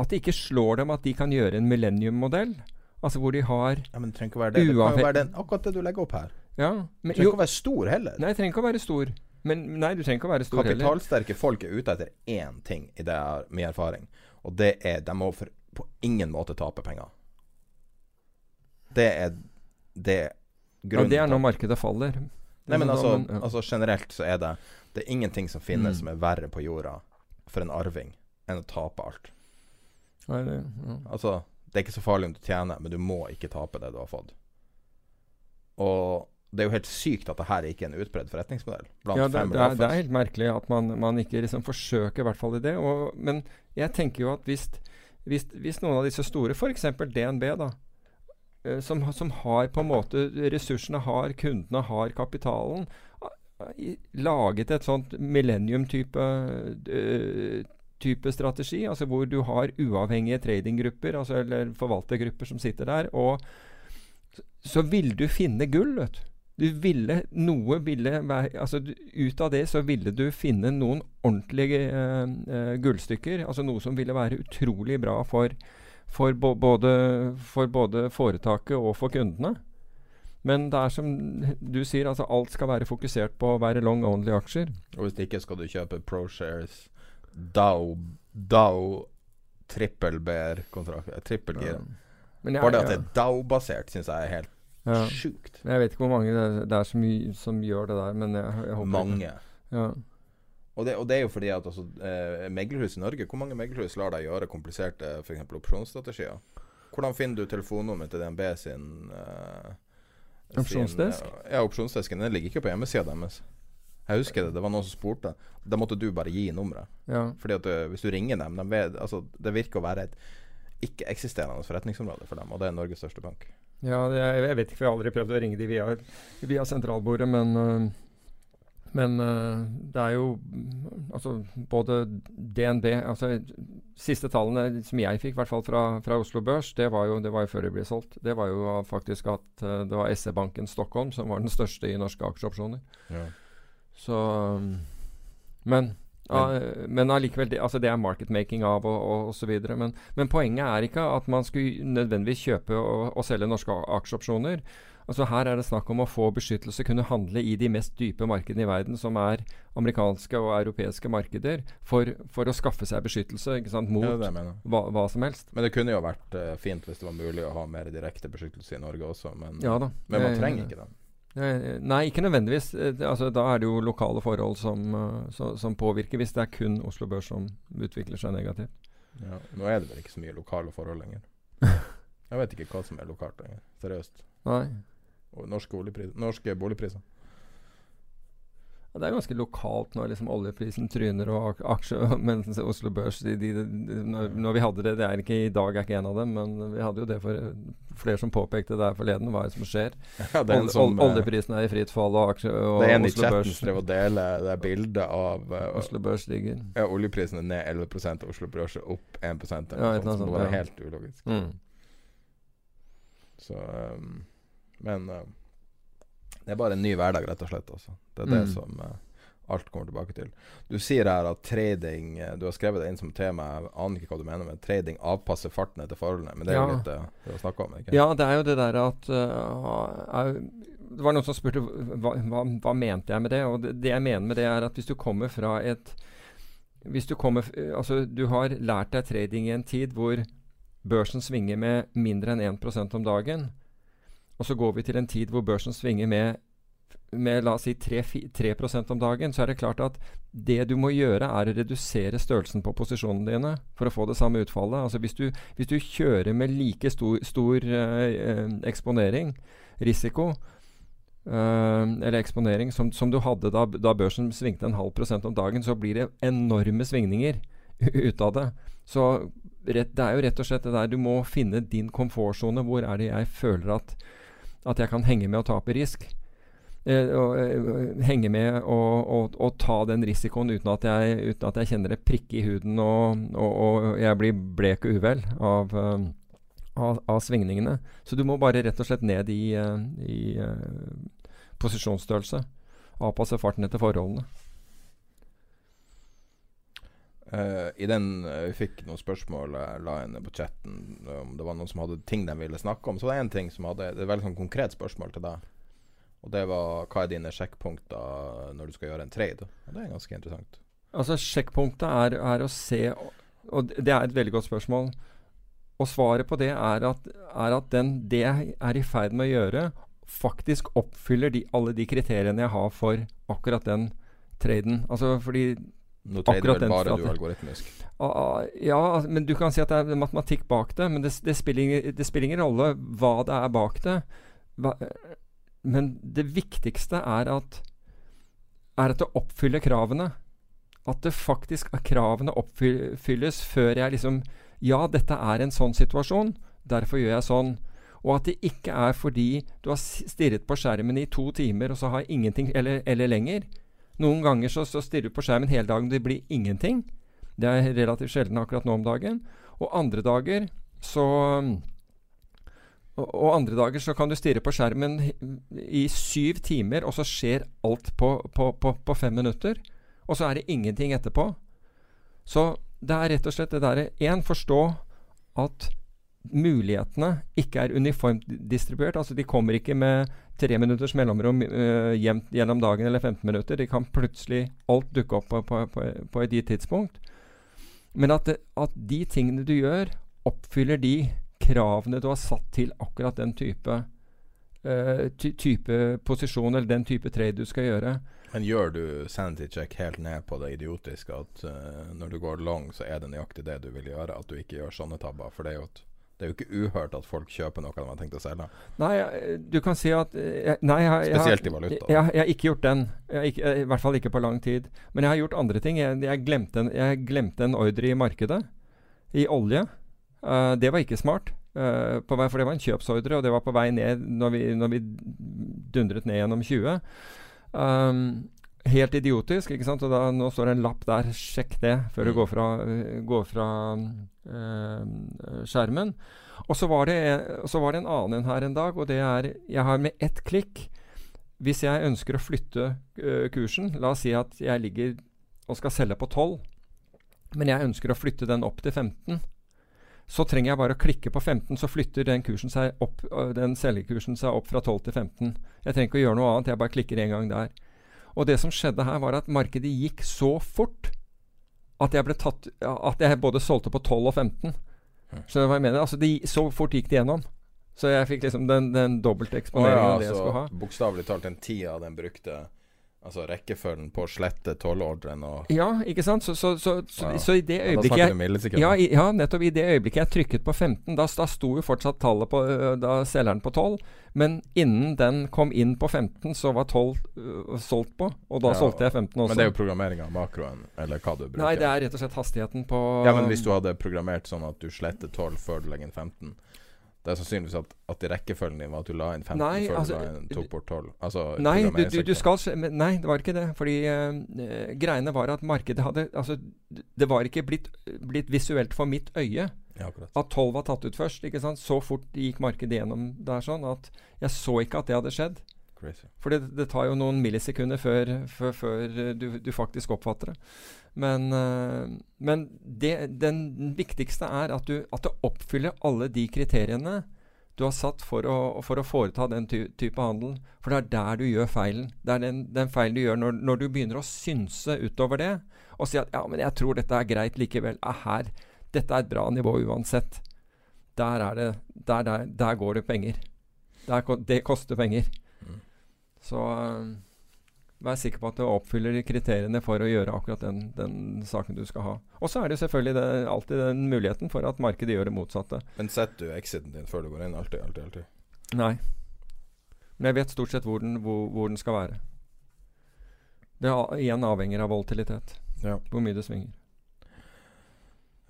At det ikke slår dem at de kan gjøre en millennium-modell. Altså hvor de har Ja, men det trenger ikke være det. Det kan jo være den, akkurat det du legger opp her. Ja. Men, trenger jo, ikke å være stor heller. nei, trenger ikke å være stor. Men Nei, du trenger ikke å være stor heller. Kapitalsterke folk er ute etter én ting, i det jeg har min erfaring. Og det er de må for, på ingen måte tape penger. Det er det er Ja, det er når markedet faller. Nei, men altså, altså generelt så er det Det er ingenting som finnes Mm. som er verre på jorda for en arving enn å tape alt. Nei, det, ja. Altså, det er ikke så farlig om du tjener, men du må ikke tape det du har fått. Og det er jo helt sykt at det her ikke er en utbredt forretningsmodell Ja, det, det, er, det er helt merkelig at man, man ikke liksom forsøker i hvert fall i det. Og, men jeg tenker jo at hvis, hvis, hvis noen av disse store, f.eks. DNB, da, eh, som, som har på en måte ressursene, har kundene, har kapitalen, laget et sånt millennium-type eh, type strategi, altså hvor du har uavhengige tradinggrupper, altså, eller forvaltergrupper som sitter der, og så vil du finne gull, vet du. Du ville, noe ville være, altså Ut av det så ville du finne noen ordentlige uh, uh, gullstykker. Altså noe som ville være utrolig bra for, for, både, for både foretaket og for kundene. Men det er som du sier, altså alt skal være fokusert på å være long only aksjer. Og hvis ikke skal du kjøpe ProShares, Dao trippel BR-kontrakt. Trippel G. Men Bare det at det er Dao-basert, syns jeg er helt Ja. sjukt. Jeg vet ikke hvor mange det er, det er som, som gjør det der, men jeg, jeg håper Mange. Ja. Og det, og det er jo fordi at altså, eh, meglerhus i Norge Hvor mange meglerhus lar deg gjøre kompliserte eksempel opsjonsstrategier? Hvordan finner du telefonnummeret til DNB sin eh, Opsjonsdesk? Sin, eh, ja, opsjonsdesken. Den ligger ikke på hjemmesida deres. Jeg husker det. Det var noen som spurte. Da måtte du bare gi nummeret. Ja. Fordi at du, hvis du ringer dem de ved, altså, Det virker å være et ikke-eksisterende forretningsområde for dem, og det er Norges største bank. Ja, jeg, jeg vet ikke, for jeg har aldri prøvd å ringe dem via, via sentralbordet, men øh, Men øh, det er jo Altså, både DNB altså Siste tallene som jeg fikk, i hvert fall fra, fra Oslo Børs, det var, jo, det var jo før det ble solgt. Det var jo faktisk at øh, det var SE-banken Stockholm som var den største i norske aksjeopsjoner. Ja. Så um, Men ja, men allikevel, det, altså det er marketmaking av og, og, og så videre. Men, men poenget er ikke at man skulle nødvendigvis kjøpe og, og selge norske aksjeopsjoner. Altså Her er det snakk om å få beskyttelse, kunne handle i de mest dype markedene i verden, som er amerikanske og europeiske markeder, for, for å skaffe seg beskyttelse sant, mot Ja, hva, hva som helst. Men det kunne jo vært uh, fint hvis det var mulig å ha mer direkte beskyttelse i Norge også, men, Ja men man trenger ikke det. Eh, Nei, ikke nødvendigvis. Eh, Altså, da er det jo lokale forhold som, eh, som påvirker, hvis det er kun Oslo Børs som utvikler seg negativt. Ja. Nå er det vel ikke så mye lokale forhold lenger. Jeg vet ikke hva som er lokalt lenger. Seriøst. Nei. Og norske, norske boligpriser. Det er ganske lokalt når liksom oljeprisen tryner og aksjer aksje, mens Oslo Børs de, de, de, når, vi hadde det, det er ikke I dag er ikke en av dem, men vi hadde jo det for flere som påpekte det her forleden. Hva er det som skjer? Ja, det er som, eh, Oljeprisen er i fritt fall, og, aksjer og Det er en i chatten drev og deler det bildet av uh, Oslo Børs ligger ja, oljeprisen er ned 11 og Oslo Børs er opp 1 eller Ja, noe sånt. annet som ja. helt ulogisk. mm. Så um, Men uh, det er bare en ny hverdag, rett og slett. Altså. Det er det Mm. som uh, alt kommer tilbake til. Du sier her at trading uh, Du har skrevet det inn som tema. Jeg aner ikke hva du mener med trading avpasser farten etter forholdene. Men det er jo litt uh, det å snakke om, ikke Ja, det er jo det der at uh, Det var noen som spurte hva, hva, hva mente jeg med det. Og det, det jeg mener med det, er at hvis du kommer fra et Hvis du kommer Altså, du har lært deg trading i en tid hvor børsen svinger med mindre enn 1% om dagen. Og så går vi til en tid hvor børsen svinger med med la oss si 3, fi- 3 om dagen, så er det klart at det du må gjøre, er å redusere størrelsen på posisjonene dine for å få det samme utfallet. Altså hvis du, hvis du kjører med like stor, stor eh, eh, eksponering, risiko, Uh, eller eksponering, som, som du hadde da, da børsen svingte en halv prosent om dagen, så blir det enorme svingninger ut av det. Så rett, det er jo rett og slett det der du må finne din komfortsone. Hvor er det jeg føler at, at jeg kan henge med og tape risk? Eh, og, eh, henge med og, og, og, ta den risikoen uten at jeg, uten at jeg kjenner det prikke i huden og, jeg blir blek og uvel av, uh, av, av, svingningene. Så du må bare rett og slett ned i, uh, i uh, posisjonsstørrelse. Avpasse farten etter forholdene. Uh, I den uh, Vi fikk noen spørsmål jeg la inn på chatten om det var noen som hadde ting de ville snakke om. Så det er en ting som hadde Det er veldig sånn konkret spørsmål til deg. Og det var hva er dine sjekkpunkter når du skal gjøre en trade? Og det er ganske interessant. Altså Sjekkpunktet er, er, å se Og det er et veldig godt spørsmål. Og svaret på det er at, er at den, det jeg er i ferd med å gjøre, faktisk oppfyller de, alle de kriteriene jeg har for akkurat den traden. Altså fordi Nå trader vel bare du algoritmisk? Ja, men du kan si at det er matematikk bak det. Men det, det, spiller, det spiller ingen rolle hva det er bak det. Hva, men det viktigste er at, er at det oppfyller kravene. At det faktisk er kravene oppfylles før jeg liksom Ja, dette er en sånn situasjon, derfor gjør jeg sånn. Og at det ikke er fordi du har stirret på skjermen i to timer, og så har ingenting Eller, eller lenger. Noen ganger så, så stirrer du på skjermen hele dagen, det blir ingenting. Det er relativt sjelden akkurat nå om dagen. Og andre dager så og, og, andre dager så kan du stirre på skjermen i syv timer, og så skjer alt på, på, på, på fem minutter. Og så er det ingenting etterpå. Så det er rett og slett det derre Én, forstå at mulighetene ikke er uniformt distribuert. Altså De kommer ikke med tre minutters mellomrom uh, gjennom dagen eller 15 minutter. De kan plutselig alt dukke opp på, på, på, på et gitt tidspunkt. Men at, at de tingene du gjør, oppfyller de kravene du har satt til akkurat den type, uh, ty type posisjon eller den type trade du skal gjøre. Men gjør du sanity check helt ned på det idiotiske at uh, når du går long, så er det nøyaktig det du vil gjøre? At du ikke gjør sånne tabber? For det er jo et det er jo ikke uhørt at folk kjøper noe de har tenkt å selge. Nei, du kan si at jeg, Nei, jeg, Spesielt i valuta. Jeg, jeg, har ikke gjort den. Ikke, I hvert fall ikke på lang tid. Men jeg har gjort andre ting. Jeg, glemte, en, glemte en ordre i markedet. I olje. Uh, det var ikke smart. Uh, vei, for det var en kjøpsordre, og det var på vei ned når vi, når vi dundret ned gjennom 20. Um, helt idiotisk, ikke sant? Og da, nå står det en lapp der, sjekk det før du mm. går fra, går fra øh, skjermen. Og så var, det, så var det en annen her en dag, og det er Jeg har med ett klikk Hvis jeg ønsker å flytte kursen La oss si at jeg ligger og skal selge på 12, men jeg ønsker å flytte den opp til 15 så trenger jeg bare å klikke på 15, så flytter den, opp, den selgekursen seg opp fra 12 til 15. Jeg trenger ikke å gjøre noe annet, jeg bare klikker en gang der. Og det som skjedde her, var at markedet gikk så fort at jeg, ble tatt, at jeg både solgte på 12 og 15. Skjønner du hva jeg mener? Altså, de, så fort gikk det gjennom. Så jeg fikk liksom den, den dobbelte eksponeringen oh, ja, det jeg skulle ha. Bokstavelig talt en tid av den brukte Altså rekkefølgen på å slette tollordren og Ja, ikke sant. Så, så, så, så, ja. så i det øyeblikket ja, i, ja, nettopp i det øyeblikket jeg trykket på 15, da, da sto jo fortsatt tallet på Da selgeren på 12. Men innen den kom inn på 15, så var 12 uh, solgt på. Og da ja, solgte jeg 15 også. Men det er jo programmering av makroen, eller hva du bruker. Nei, det er rett og slett hastigheten på Ja, men hvis du hadde programmert sånn at du sletter 12 før du legger inn 15 det er sannsynligvis at, at rekkefølgen din var at du la inn 15 nei, før altså, du tok bort 12. Altså, nei, du, du, du, skal Nei, det var ikke det. Fordi uh, greiene var at markedet hadde Altså, det var ikke blitt, blitt visuelt for mitt øye ja, at 12 var tatt ut først. ikke sant? Så fort gikk markedet gjennom der sånn at jeg så ikke at det hadde skjedd. Crazy. For det, det, tar jo noen millisekunder før, før, før du, du, faktisk oppfatter det. Men, uh, men det, den viktigste er at, du, at det oppfyller alle de kriteriene du har satt for å, for å foreta den ty type handel. For det er der du gjør feilen. Det er den, den feilen du gjør når, når, du begynner å synse utover det og si at ja, men jeg tror dette er greit likevel. Ah, her, dette er et bra nivå uansett. Der, er det, der, der, der går det penger. Der, det koster penger. Mm. Så uh, Vær sikker på at du oppfyller kriteriene for å gjøre akkurat den, den saken du skal ha. Og så er det selvfølgelig det, alltid den muligheten for at markedet gjør det motsatte. Men setter du exiten din før du går inn? Alltid, alltid, alltid? Nei. Men jeg vet stort sett hvor den, hvor, hvor den skal være. Det er igjen avhenger av volatilitet. Ja. Hvor mye det svinger.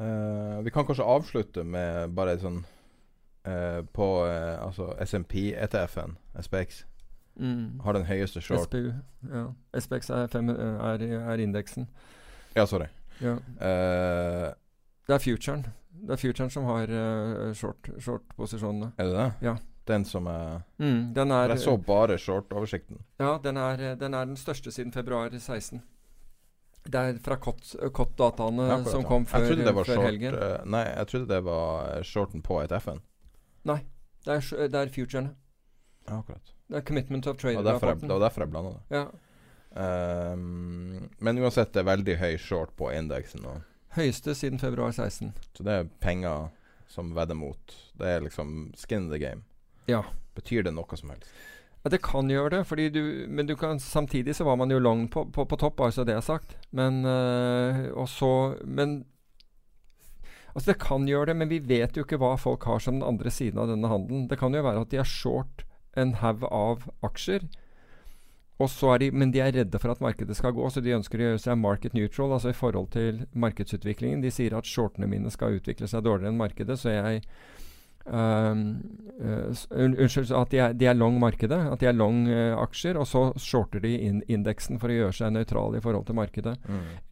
Uh, vi kan kanskje avslutte med bare sånn uh, På uh, altså SMP-ETF-en, SPX, Mm. har den høyeste short SPU. Ja. SPX er, fem, er, er indeksen. Ja, sorry. Ja. Uh, Det er futuren. Det er futuren som har uh, short- short-posisjonene. er det det? Ja. Den som er mm, den er Jeg så bare short-oversikten. Ja, den er, den er den største siden februar 16. Det er fra COT-dataene ja, som kom før, jeg det var før short, helgen. eh, nei, jeg trodde det var shorten på ETF-en. Det er, det er futurene. Ja, akkurat. Det er Commitment of Trade-rapporten. det var derfor jeg blanda det. Ja. Um, men uansett, det er veldig høy short på indeksen nå. Høyeste siden februar 16. Så det er penger som vedder mot. Det er liksom skin in the game. Ja. Betyr det noe som helst? Ja, det kan gjøre det, du, men du kan, samtidig så var man jo long på, på, på topp, altså det er sagt. Men øh, Og så Men Altså, det kan gjøre det, men vi vet jo ikke hva folk har som den andre siden av denne handelen. Det kan jo være at de er short en haug av aksjer, og så er de, men de er redde for at markedet skal gå, så de ønsker å gjøre seg market neutral, altså i forhold til markedsutviklingen. De sier at shortene mine skal utvikle seg dårligere enn markedet, så jeg Um, uh, Unnskyld, at de er, de er long markedet, at de er long uh, aksjer, og så shorter de inn indeksen for å gjøre seg nøytrale i forhold til markedet.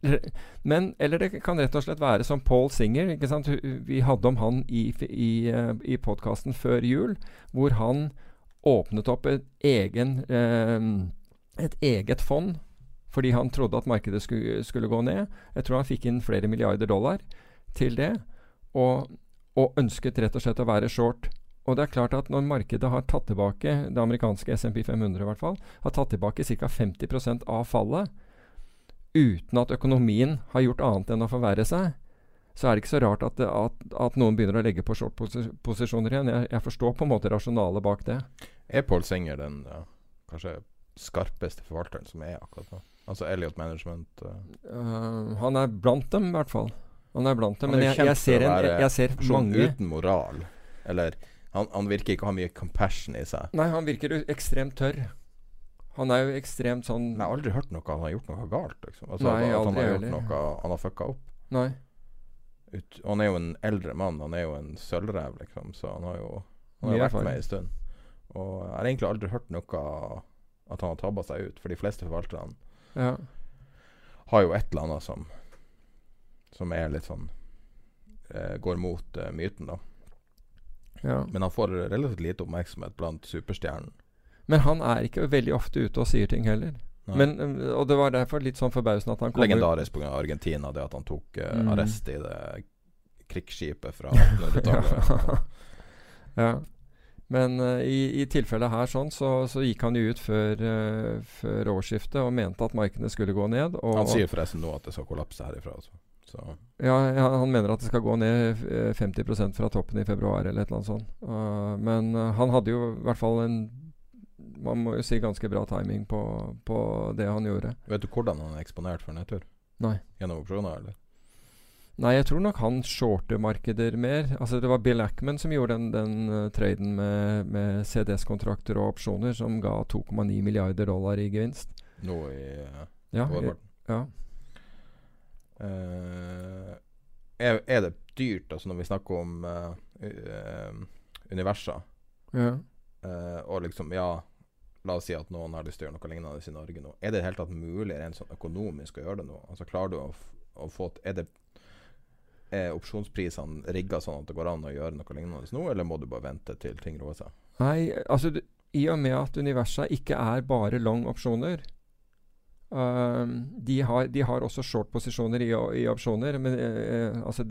Eller- Men, eller det kan rett og slett være som Paul Singer. Ikke sant? Vi hadde om han i, i, uh, i podkasten før jul, hvor han åpnet opp et, egen, eh, et eget fond fordi han trodde at markedet skulle, skulle gå ned. Jeg tror han fikk inn flere milliarder dollar til det. Og, og ønsket rett og slett å være short. Og det er klart at når markedet har tatt tilbake, det amerikanske SMP 500 i hvert fall, har tatt tilbake ca. 50% av fallet, uten at økonomien har gjort annet enn å forverre seg, så er det ikke så rart at, at, at noen begynner å legge på short-posisjoner igjen. Jeg, jeg forstår på en måte rasjonalet bak det. Er Paul Singer den ja, kanskje skarpeste forvalteren som er akkurat nå? Altså Elliot Management Uh, han er blant dem, i hvert fall. Han er blant dem, Han Men er jeg, jeg, ser en, jeg, jeg ser mange uten moral. Eller han, han virker ikke å ha mye compassion i seg. Nei, han virker ekstremt tørr. Han er jo ekstremt sånn Nei, jeg har aldri hørt noe han har gjort noe galt. Liksom. Altså, Nei, at han har gjort heller. noe Han har fucka opp. Nei. Ut, han er jo en eldre mann. Han er jo en sølvrev, liksom. Så han har jo han har vært med ei stund. Og jeg har egentlig aldri hørt noe at han har tabba seg ut. For de fleste forvalterne Ja. har jo et eller annet som Som er litt sånn eh, Går mot eh, myten, da. ja. Men han får relativt lite oppmerksomhet blant superstjernen. Men han er ikke veldig ofte ute og sier ting heller. Men, um, og det var derfor litt sånn forbausende at han kom Legendarisk pga. Argentina, det at han tok eh, Mm. arrest i det krigsskipet fra 1800-tallet. ja. Men uh, i, i tilfellet her sånn, så, så gikk han jo ut før, uh, før årsskiftet og mente at markedene skulle gå ned. Han sier forresten nå at det skal kollapse herifra. Altså. Så ja, ja, han mener at det skal gå ned eh, 50% fra toppen i februar eller et eller annet sånt. Uh, men eh, han hadde jo i hvert fall en Man må jo si ganske bra timing på, på det han gjorde. vet du hvordan han er eksponert for nedtur? Nei. Gjennom opsjoner, eller? Nei, jeg tror nok han shorter markeder mer. Altså Det var Bill Ackman som gjorde den, den uh, traden med, med CDS-kontrakter og opsjoner som ga 2,9 milliarder dollar i gevinst. Nå i uh, Ja, i, ja. Uh, er, er det dyrt, altså når vi snakker om universer, ja. og liksom Ja, la oss si at noen har lyst til å gjøre noe lignende i Norge nå. Er det i det hele tatt mulig rent sånn økonomisk å gjøre det nå? Altså Klarer du å, å få Er det er opsjonsprisene rigga sånn at det går an å gjøre noe lignende nå, eller må du bare vente til ting roer seg? Nei, altså du, i og med at universet ikke er bare long opsjoner um, de, har, de har også short-posisjoner i, i opsjoner, men uh, altså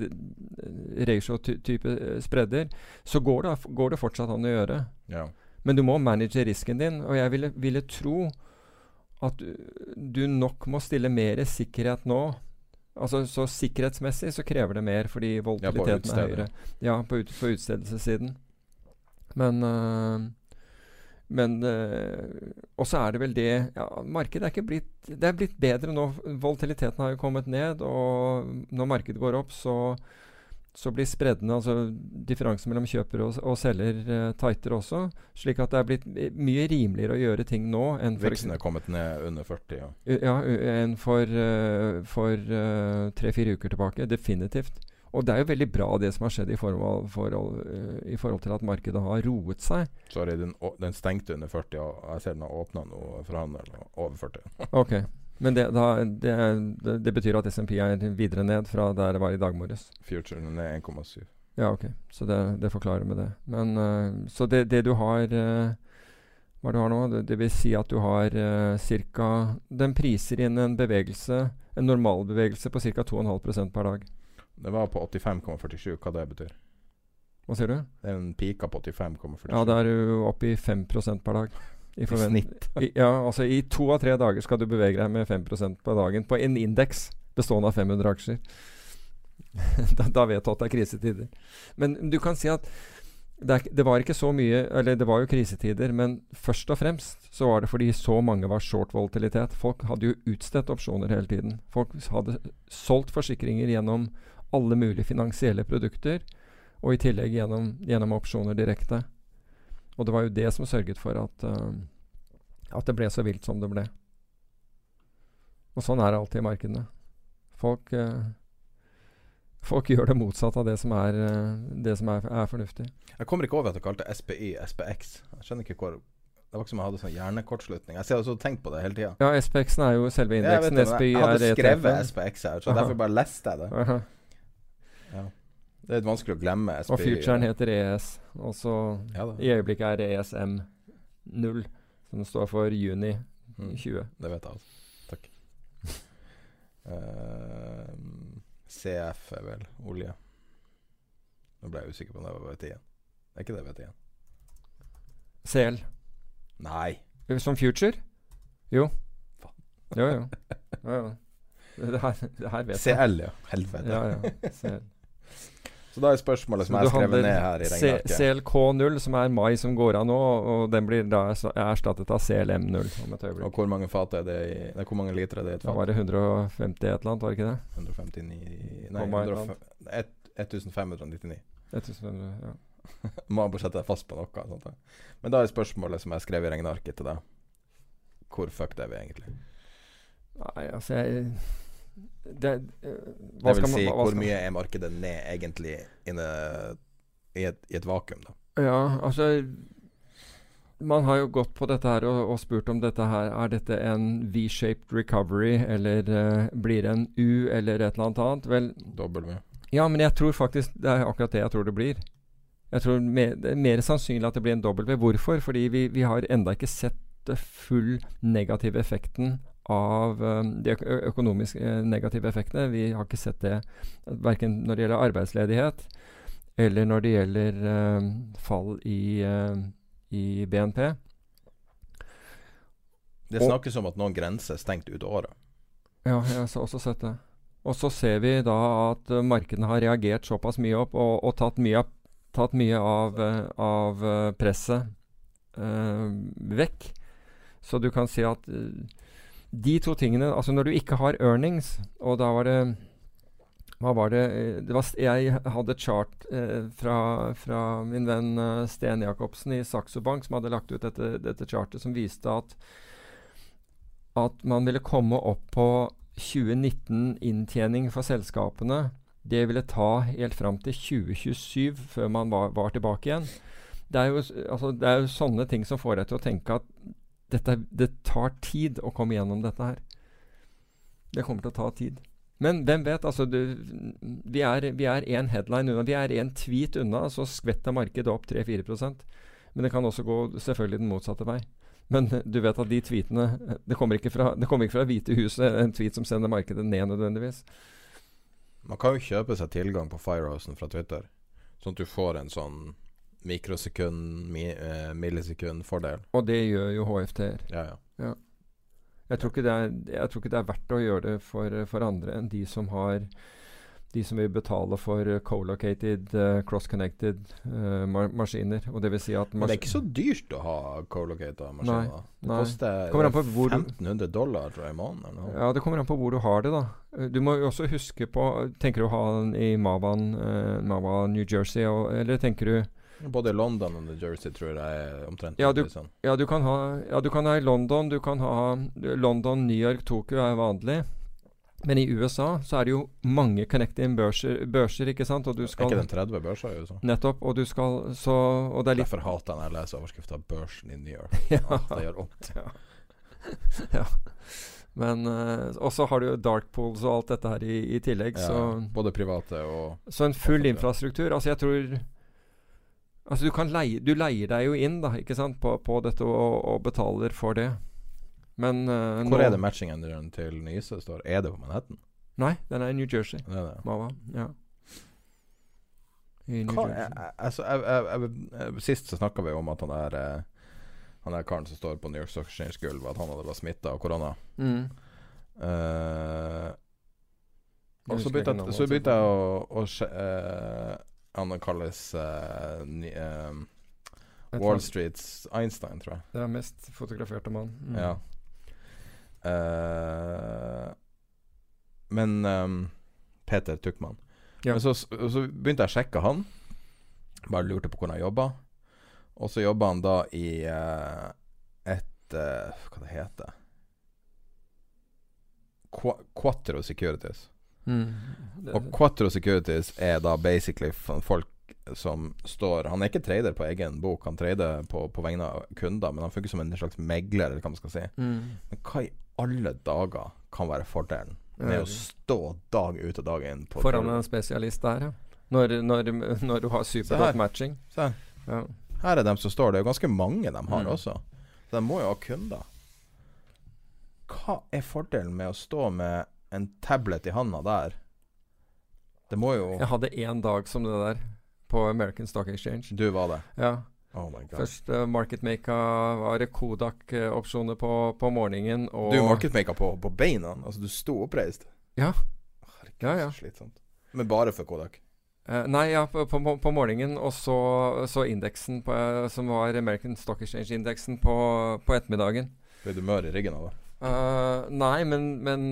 ratio-type eh, spredder. Så går det, går det fortsatt an å gjøre. Ja. Men du må manage risken din, og jeg ville, ville tro at du, du nok må stille mer sikkerhet nå. Altså Så sikkerhetsmessig så krever det mer, fordi volatiliteten er høyere. Ja, på, ut, på utstedelsessiden. Men uh, Men øh, Og så er det vel det ja, Markedet er ikke blitt Det er blitt bedre nå. Volatiliteten har jo kommet ned, og når markedet går opp, så så blir spreddene, altså differansen mellom kjøper og, og selger, uh, tightere også. Slik at det er blitt mye rimeligere å gjøre ting nå enn for, Veksten er kommet ned under 40. Ja. Uh, ja, enn for, eh, for eh, tre-fire uker tilbake. Definitivt. Og det er jo veldig bra det som har skjedd i forhold, forhold, uh, i forhold til at markedet har roet seg. Sorry, den, den stengte under 40, og jeg ser den har åpna nå for handel over 40. ok, Men det, da, det, det, betyr at SMP er videre ned fra der det var i dag morges? Futuren er 1,7. Ja, ok. Så det, det forklarer med det. Men uh, Så det, det, du har uh, Hva du har nå? Det, vil si at du har uh, ca. Den priser inn en bevegelse, en normalbevegelse, på ca. 2,5% per dag. Det var på 85,47, hva det betyr. Hva sier du? Det er en pika på 85,47. Ja, da er du oppe i 5% per dag. I, snitt. I, ja, altså i to av tre dager skal du bevege deg med 5% på dagen på en indeks bestående av 500 aksjer. da, da, vet du at det er krisetider. Men du kan si at det, er, det, var ikke så mye Eller det var jo krisetider, men først og fremst så var det fordi så mange var short volatilitet. Folk hadde jo utstedt opsjoner hele tiden. Folk hadde solgt forsikringer gjennom alle mulige finansielle produkter, og i tillegg gjennom, gjennom opsjoner direkte. Og det var jo det som sørget for at, uh, at det ble så vilt som det ble. Og sånn er det alltid i markedene. Folk uh, Folk gjør det motsatte av det som, er, uh, det som er, er, fornuftig. Jeg kommer ikke over at du kalte SPY SPX. Jeg skjønner ikke hvor Det var ikke som jeg hadde sånn hjernekortslutning. Jeg har tenkt på det hele tida. Ja, SPX-en er jo selve indeksen. Ja, SPY jeg, hadde skrevet SPX her, så derfor bare leste jeg det. Ja. Det er litt vanskelig å glemme SPY. Og futuren heter ES. Og så ja, i øyeblikket er det ESM 0, som står for juni mm. 20. Det vet jeg altså. Takk. uh, CF er vel olje. Nå ble jeg usikker på om det var VT1. Er ikke det VT1? CL. Nei. Som future? Jo. Faen. Jo, jo. jo, jo. Det her, det her vet jeg. CL, ja. Helvete. Ja, ja. CL. Så da er spørsmålet som jeg har skrevet ned her i regnearket CLK0, som er mai som går av nå, og den blir da erstattet av CLM0 om et øyeblikk. Og hvor mange fat er det i Nei, hvor mange liter er det i et fat? Da var det 150 et eller annet, var det ikke det? 159 Nei, 1599. 1500, ja. Må bare sette deg fast på noe. Sånt. Men da er spørsmålet som jeg skrev i regnearket til deg, hvor fucked er vi egentlig? Nei, altså jeg det, uh, det vil si, hvor mye er markedet ned egentlig inne i et, i et, vakuum, da? Ja, altså Man har jo gått på dette her og, og spurt om dette her Er dette en V-shaped recovery, eller uh, blir det en U, eller et eller annet annet? Vel W. Ja, men jeg tror faktisk det er akkurat det jeg tror det blir. Jeg tror mer, Det er mer sannsynlig at det blir en W. Hvorfor? Fordi vi, vi har enda ikke sett full negative effekten av um, de økonomiske eh, negative effektene. Vi har ikke sett det verken når det gjelder arbeidsledighet eller når det gjelder um, fall i, i, BNP. Det snakkes om at noen grenser er stengt ut året. Ja, jeg har også sett det. Og så ser vi da at markedene har reagert såpass mye opp og, og tatt mye, tatt mye av, av presset vekk. Så du kan si at de to tingene Altså når du ikke har earnings, og da var det hva var det, eh, det var, Jeg hadde et chart eh, fra, fra, min venn uh, Sten Jacobsen i Saxo Bank, som hadde lagt ut dette, dette chartet, som viste at, at man ville komme opp på 2019-inntjening for selskapene. Det ville ta helt fram til 2027 før man var, var tilbake igjen. Det er, jo, altså, det er jo sånne ting som får deg til å tenke at dette, det tar tid å komme gjennom dette her. Det kommer til å ta tid. Men hvem vet? altså du, Vi er én headline unna. Vi er én tweet unna, så skvetter markedet opp 3-4% Men det kan også gå selvfølgelig den motsatte vei. Men du vet at de tweetene Det kommer ikke fra, det kommer ikke fra Hvite huset, en tweet som sender markedet ned nødvendigvis. Man kan jo kjøpe seg tilgang på Firehousen fra Twitter, sånn at du får en sånn mikrosekund, mi, eh, millisekund-fordel. Og det gjør jo HFT-er. Ja, ja. ja. Jeg, tror er, jeg, tror ikke det er verdt å gjøre det for, for andre enn de som har de som vil betale for uh, co-located, uh, cross-connected uh, ma maskiner. Og det vil si at det er ikke så dyrt å ha co-located maskiner? Nei, det koster det 1500 dollar tror jeg, i måneden. Ja, det kommer an på hvor du har det, da. Du må jo også huske på Tenker du å ha den i Mavan, Mava, New Jersey, og, eller tenker du både London og New Jersey tror jeg er omtrent ja du, sånn. ja, du kan ha, ja, du kan ha i London. Du kan ha London, New York, Tokyo er vanlig. Men i USA så er det jo mange connecting børser, ikke sant? Og du Er ikke den 30 børser i USA? Nettopp. Og du skal så Og det er litt Derfor hater jeg når jeg leser overskrifta 'Børsen i New York'. Ja. Det gjør vondt. ja. ja. Men uh, Og så har du dark pools og alt dette her i, i tillegg, Ja, så både private og Så en full infrastruktur Altså, jeg tror Altså, du kan leie Du leier deg jo inn, da, ikke sant, på, på dette og, og betaler for det. Men uh, Hvor nå er det matchingen til Nyse står? Er det på Manhattan? Nei, den er i New Jersey. Det er det. Mava. Ja. I New Hva, Jersey. jeg, altså, jeg, jeg, jeg, sist så snakka vi om at han eh, Han der karen som står på New York Stock Exchange-gulvet, at han hadde vært smitta av korona. Mm. Uh, og så begynte jeg, å, å sje- eh, Han kalles uh, ny, eh, Wall Streets Einstein, tror jeg. Det er mest fotograferte mann. Mm. Ja. Uh, men um, Peter Tuckmann. Ja. Men så, så begynte jeg å sjekke han. Bare lurte på hvordan han jobba. Og så jobba han da i uh, et uh, Hva det heter Qua Quattro Securities. Mm. Og Quattro Securities er da basically folk som står Han er ikke trader på egen bok, han trader på, på vegne av kunder, men han funker som en slags megler, eller hva man skal si. mm. Men hva i alle dager kan være fordelen med Ja, å stå dag ut og dag inn på Foran en spesialist der, ja. Når, når, når du har supergodt matching. Se her. Ja. Her er dem som står. Det er jo ganske mange de har Mm. også. Så de må jo ha kunder. Hva er fordelen med å stå med en tablet i handa der? Det må jo Jeg hadde én dag som det der på American Stock Exchange. Du var det. Ja. Oh my god. Først uh, marketmaka var det Kodak-opsjoner på, på morgenen. Og Du marketmaka på, på beina. Altså, du sto oppreist. Ja. Herregud, Ja, ja. slitsomt. Men bare for Kodak. Uh, nei, ja, på, på, på morgenen, og så, så indeksen på, eh, som var American Stock Exchange-indeksen på, på ettermiddagen. Ble du mør i ryggen av det? Eh, nei, men, men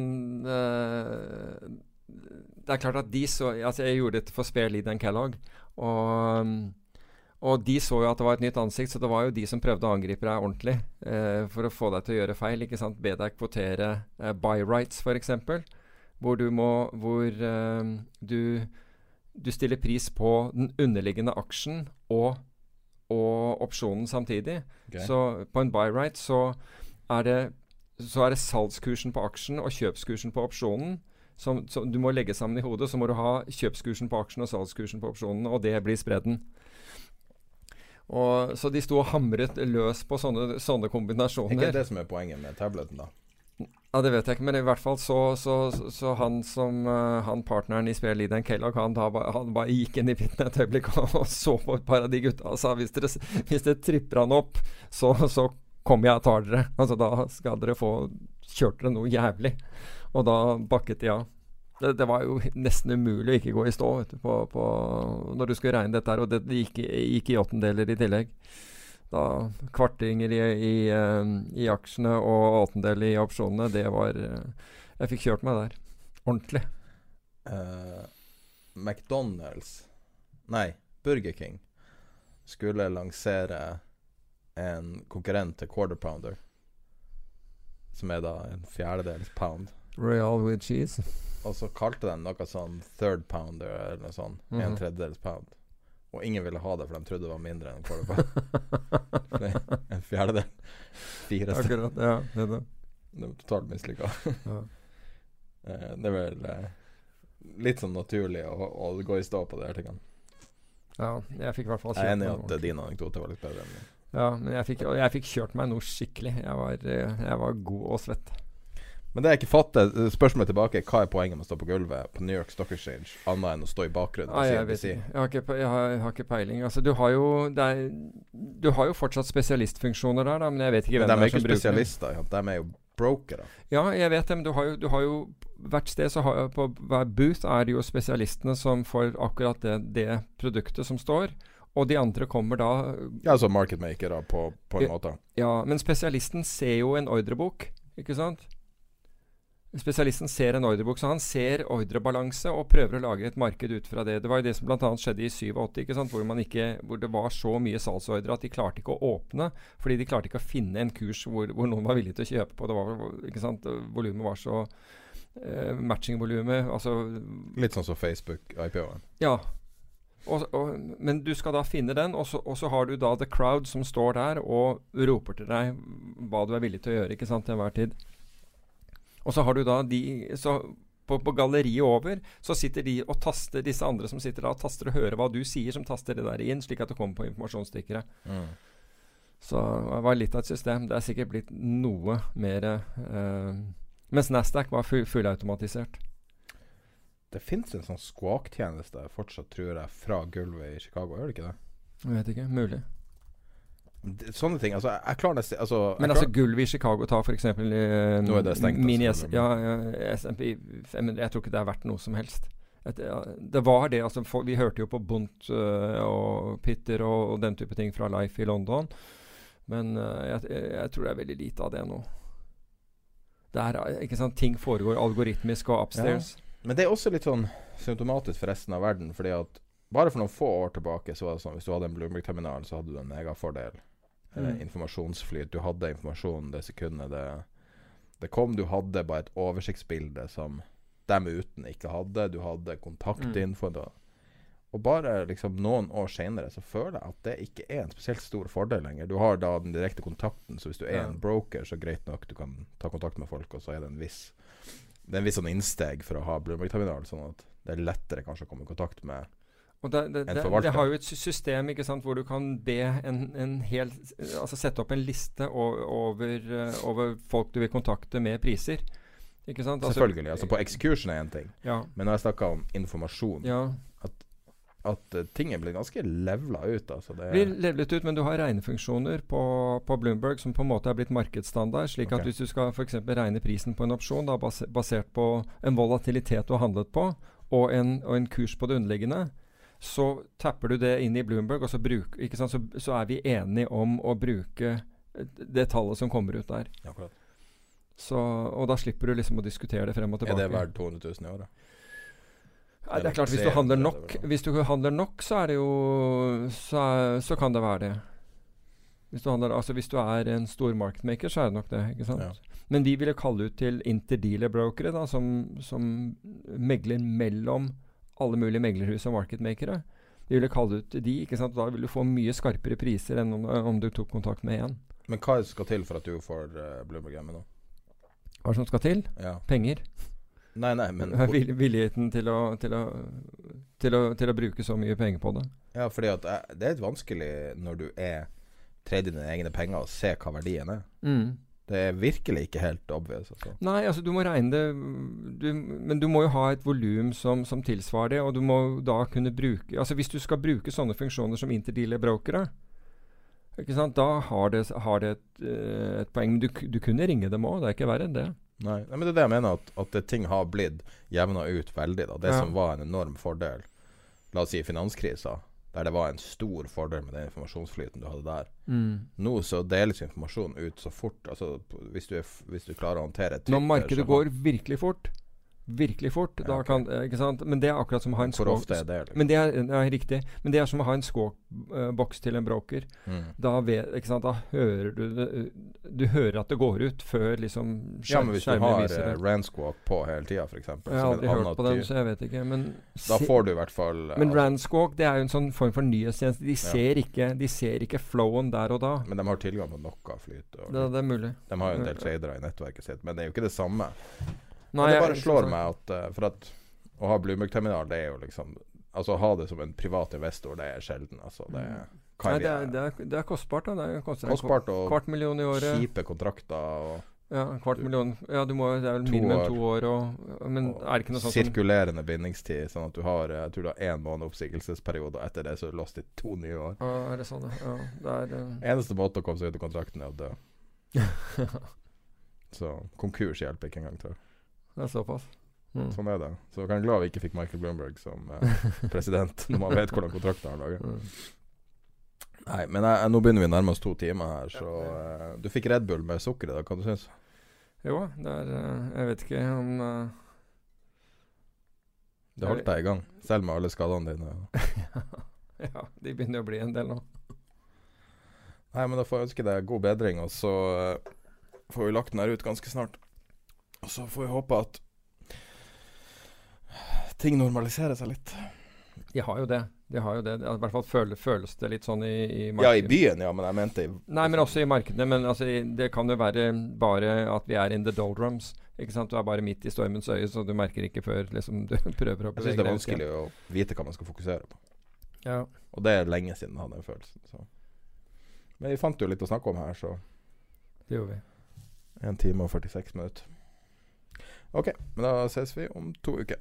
uh, Det er klart at de så Altså, jeg gjorde dette for Spare Lead and Kellogg. Og, og de så jo at det var et nytt ansikt, så det var jo de som prøvde å angripe deg ordentlig uh, for å få deg til å gjøre feil. ikke sant? Be deg kvotere buy rights, f.eks. Hvor du må Hvor du, du stiller pris på den underliggende aksjen og, og opsjonen samtidig. Okay. Så på en buy right så er det så er det salgskursen på aksjen og kjøpskursen på opsjonen som, som du må legge sammen i hodet. Så må du ha kjøpskursen på aksjen og salgskursen på opsjonen, og det blir spredden. Og, så de sto og hamret løs på sånne, sånne Er kombinasjoner. ikke det som er poenget med tableten, da? Ja, Det vet jeg ikke, men i hvert fall så, så, så, han som uh, Han partneren i Lead Kellogg, han, da, han bare gikk inn i pitten et øyeblikk og, og så på et par av de gutta og sa hvis dere, hvis dere tripper han opp, så, så kommer jeg tar dere. Altså Da skal dere få kjørt dere noe jævlig. Og da bakket de av. Det, det var jo nesten umulig å ikke gå i stå du, på, på, når du skulle regne dette her, og det, gikk, gikk i åttendeler i tillegg. Da kvartinger i, i, eh, i aksjene og åttendel i opsjonene, det var eh, Jeg fikk kjørt meg der. Ordentlig. Uh, McDonald's Nei, Burger King skulle lansere en konkurrent til Quarter Pounder. Som er da en fjerdedels pound. Royal with cheese. Og så kalte de noe sånn third pounder eller noe sånt. En Mhm. tredjedels pound. Og ingen ville ha det, for de trodde det var mindre enn quarter pound. En fjerdedel. Fire. Akkurat. Ja, det er det. Det var totalt mislykka. Ja. Eh, det er vel eh, litt sånn naturlig å, å gå i stå på de her tingene. ja, jeg fikk i hvert fall Jeg er enig i at din anekdote var litt bedre enn min. Ja, men jeg fikk, jeg fikk kjørt meg noe skikkelig. Jeg var, eh, jeg var god og svett. Men det jeg ikke fatter, eh, spørsmålet tilbake hva er poenget med å stå på gulvet på New York Stock Exchange, annet enn å stå i bakgrunnen Ah, jeg vet Jeg har ikke, har, jeg har ikke peiling. Altså, du har jo er, Du har jo fortsatt spesialistfunksjoner der, da, men jeg vet ikke hvem de det er er som ikke er ikke spesialister, de er jo brokere. Ja, jeg vet det, men du har jo, du har jo Hvert sted så har På hver booth er det jo spesialistene som får akkurat det, det produktet som står. Og de andre kommer da Ja, altså marketmakere på, på en måte. Ja, men spesialisten ser jo en ordrebok, ikke sant? Spesialisten ser en ordrebok, så han ser ordrebalanse og prøver å lage et marked ut fra det. Det var jo det som bl.a. skjedde i 87, ikke sant? Hvor, man ikke, hvor det var så mye salgsordre at de klarte ikke å åpne. Fordi de klarte ikke å finne en kurs hvor, hvor noen var villig til å kjøpe på. Det var, ikke sant? Volumet var så eh, matchingvolumet Altså Litt sånn som Facebook-IPO-en. Ja. Og, og, men du skal da finne den, og så, og så har du da the crowd som står der og roper til deg hva du er villig til å gjøre ikke sant, til enhver tid. Og så har du da de så på, på galleriet over så sitter de og taster disse andre som sitter da og taster og hører hva du sier, som taster det der inn, slik at det kommer på informasjonsstikkere. Så det var litt av et system. Det er sikkert blitt noe mer eh, Mens Nasdaq var full, fullautomatisert. Det fins en sånn squawk-tjeneste fortsatt, tror jeg, fra gulvet i Chicago. Gjør det ikke det? Jeg vet ikke. Mulig. Sånne ting. Altså, jeg, klarer nesten altså, Men altså gulvet i Chicago tar f.eks. Uh, Nå er det stengt, Mini altså, ja, ja, SMP 500. Jeg tror ikke det er verdt noe som helst. Et, ja, det var det. altså for, Vi hørte jo på Bunt uh, og Pitter og, og den type ting fra Life i London. Men uh, jeg, jeg, tror det er veldig lite av det nå. Er, øh, ikke sant, Ting foregår algoritmisk og upstairs. Men det er også litt sånn symptomatisk for resten av verden. Fordi at bare for noen få år tilbake så var det sånn hvis du hadde en Bloomberg-terminal, så hadde du en megafordel. Eh, Mm. informasjonsflyt. Du hadde informasjon det sekundet det, det kom. Du hadde bare et oversiktsbilde som dem uten ikke hadde. Du hadde kontaktinfo. Mm. Og bare liksom noen år senere så føler jeg at det ikke er en spesielt stor fordel lenger. Du har da den direkte kontakten, så hvis du er Ja. en broker, så greit nok, du kan ta kontakt med folk, og så er det en viss Det er en viss sånn innsteg for å ha Bloomberg-terminal, sånn at det er lettere kanskje å komme i kontakt med Og det, det, En det, det har jo et system ikke sant, hvor du kan be en, en hel Altså sette opp en liste over, eh, over folk du vil kontakte med priser. Ikke sant? Altså- Selvfølgelig. Altså på execution er én ting, Ja. men når jeg snakker om informasjon ja. At uh, ting er blitt ganske levla ut. Altså det blir levlet ut, men du har regnefunksjoner på, på Bloomberg som på en måte er blitt markedsstandard. slik okay. at hvis du skal f.eks. regne prisen på en opsjon da, basert på en volatilitet du har handlet på, og en, og en kurs på det underliggende, så tapper du det inn i Bloomberg, og så, bruk, sant? Så, så er vi enige om å bruke eh, det tallet som kommer ut der. Akkurat. Så, og da slipper du liksom å diskutere det frem og tilbake. Er det verdt 200 000 i året? Nei, det er klart, hvis du handler er nok, hvis du handler nok så er det jo Så, er, så kan det være det. Hvis du, handler, altså hvis du er en stor marketmaker, så er det nok det. ikke sant? Ja. Men vi ville kalle ut til interdealer-brokere, da, som, som megler mellom alle mulige meglerhus og marketmakere. Vi ville kalle ut til de, ikke sant? Da vil du få mye skarpere priser enn om, om du tok kontakt med én. Men hva skal til for at du får uh, Bloomberg hjemme nå? Hva som skal til? Ja. Penger. Nei, nei, men Vil, villigheten til å, til, å, til, å, til å bruke så mye penger på det. Ja, fordi at det er litt vanskelig når du er tredd i dine egne penger, og se hva verdien er. Mm. Det er virkelig ikke helt obvious. Altså. Nei, altså du må regne det du, Men du må jo ha et volum som, som tilsvarer det, og du må da kunne bruke Altså Hvis du skal bruke sånne funksjoner som interdealer-brokere, ikke sant, da har det, har det et, eh, et poeng. Men du, du kunne ringe dem òg, det er ikke verre enn det. Nei, nei, men det er det jeg mener, at, at det, ting har blitt jevna ut veldig. Da. Det Ja. som var en enorm fordel, la oss si finanskrisa, der det var en stor fordel med den informasjonsflyten du hadde der. Nå så deles informasjon ut så fort. Altså, hvis, du er, hvis du klarer å håndtere Twitter Når markedet går virkelig fort, virkelig fort, da ok. kan eh? Men det er akkurat som å ha en skåk det, det? Liksom? Men det er, ja, riktig. Men det er som å ha en skåkboks uh, til en broker. Mm. Da, ved, da hører du det Du hører at det går ut før liksom Ja, men hvis du har uh, det. På hele tida, f.eks. Jeg har aldri hørt på den, så jeg vet ikke. Men, Da får du i hvert fall uh, men Ranskåk, det er jo en sånn form for nyhetstjeneste. De ser, ikke, de ser ikke flowen der og da. Men de har tilgang på noe flyt. Og, Det, det er mulig. De har jo en del tradere i nettverket sitt, men det er jo ikke det samme. Nei, det bare slår meg at uh, For at å ha Bloomberg-terminal, det er jo liksom Altså å ha det som en privat investor, det er sjelden. Altså, det er, Nei, det, er, det, er, det er kostbart. da Det koster en Kostbart og kvart million i året. kjipe kontrakter og, Ja, en kvart million Ja, du må, det er vel To minimum år. to år og Men og er det ikke noe sånt sirkulerende bindingstid. Sånn at du har Jeg tror du har én måned oppsigelsesperiode, og etter det så er du låst i to nye år. Ja, Er det sånn, ja. ja det er uh... Eneste måte å komme seg ut av kontrakten er å dø. Så konkurs hjelper ikke engang til. Det er såpass. Mm. Sånn er det. Så jeg er glad vi ikke fikk Michael Bloomberg som eh, president, når man vet hvordan kontrakten har laget. Mm. Nei, men jeg, jeg, nå begynner vi nærmest nærme oss to timer her, så eh, Du fikk Red Bull med sukker i dag, hva du syns Jo, det er eh, Jeg vet ikke om uh, Det holdt deg i gang, selv med alle skadene dine. Ja, de begynner å bli en del nå. Nei, men da får jeg ønske deg god bedring, og så uh, får vi lagt den her ut ganske snart. Og så får vi håpe at ting normaliserer seg litt. De har jo det. De har jo det. I hvert fall føles, føles det litt sånn i, i Ja, i byen, ja, men jeg mente i Nei, men også i markedene. Men altså, det kan jo være bare at vi er in the doldrums. Ikke sant? Du er bare midt i stormens øye, så du merker ikke før liksom, du prøver å Jeg syns det er vanskelig å vite hva man skal fokusere på. Ja. Og det er lenge siden jeg hadde den følelsen. Så. Men vi fant jo litt å snakke om her, så Det gjorde vi. 1 time og 46 minutter. OK, men da ses vi om to uker.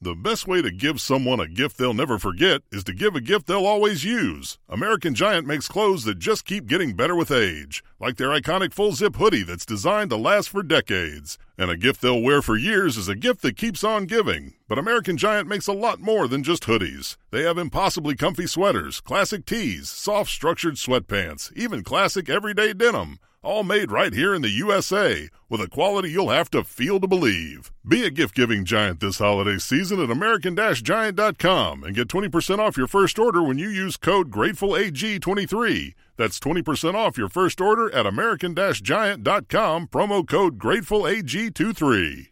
The best way to give someone a gift they'll never forget is to give a gift they'll always use. American Giant makes clothes that just keep getting better with age, like their iconic full zip hoodie that's designed to last for decades. And a gift they'll wear for years is a gift that keeps on giving. But American Giant makes a lot more than just hoodies. They have impossibly comfy sweaters, classic tees, soft structured sweatpants, even classic everyday denim. All made right here in the USA, with a quality you'll have to feel to believe. Be a gift giving giant this holiday season at American Giant.com and get 20% off your first order when you use code GratefulAG23. That's 20% off your first order at American Giant.com, promo code GratefulAG23.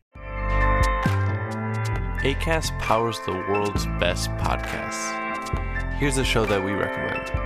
ACAST powers the world's best podcasts. Here's a show that we recommend.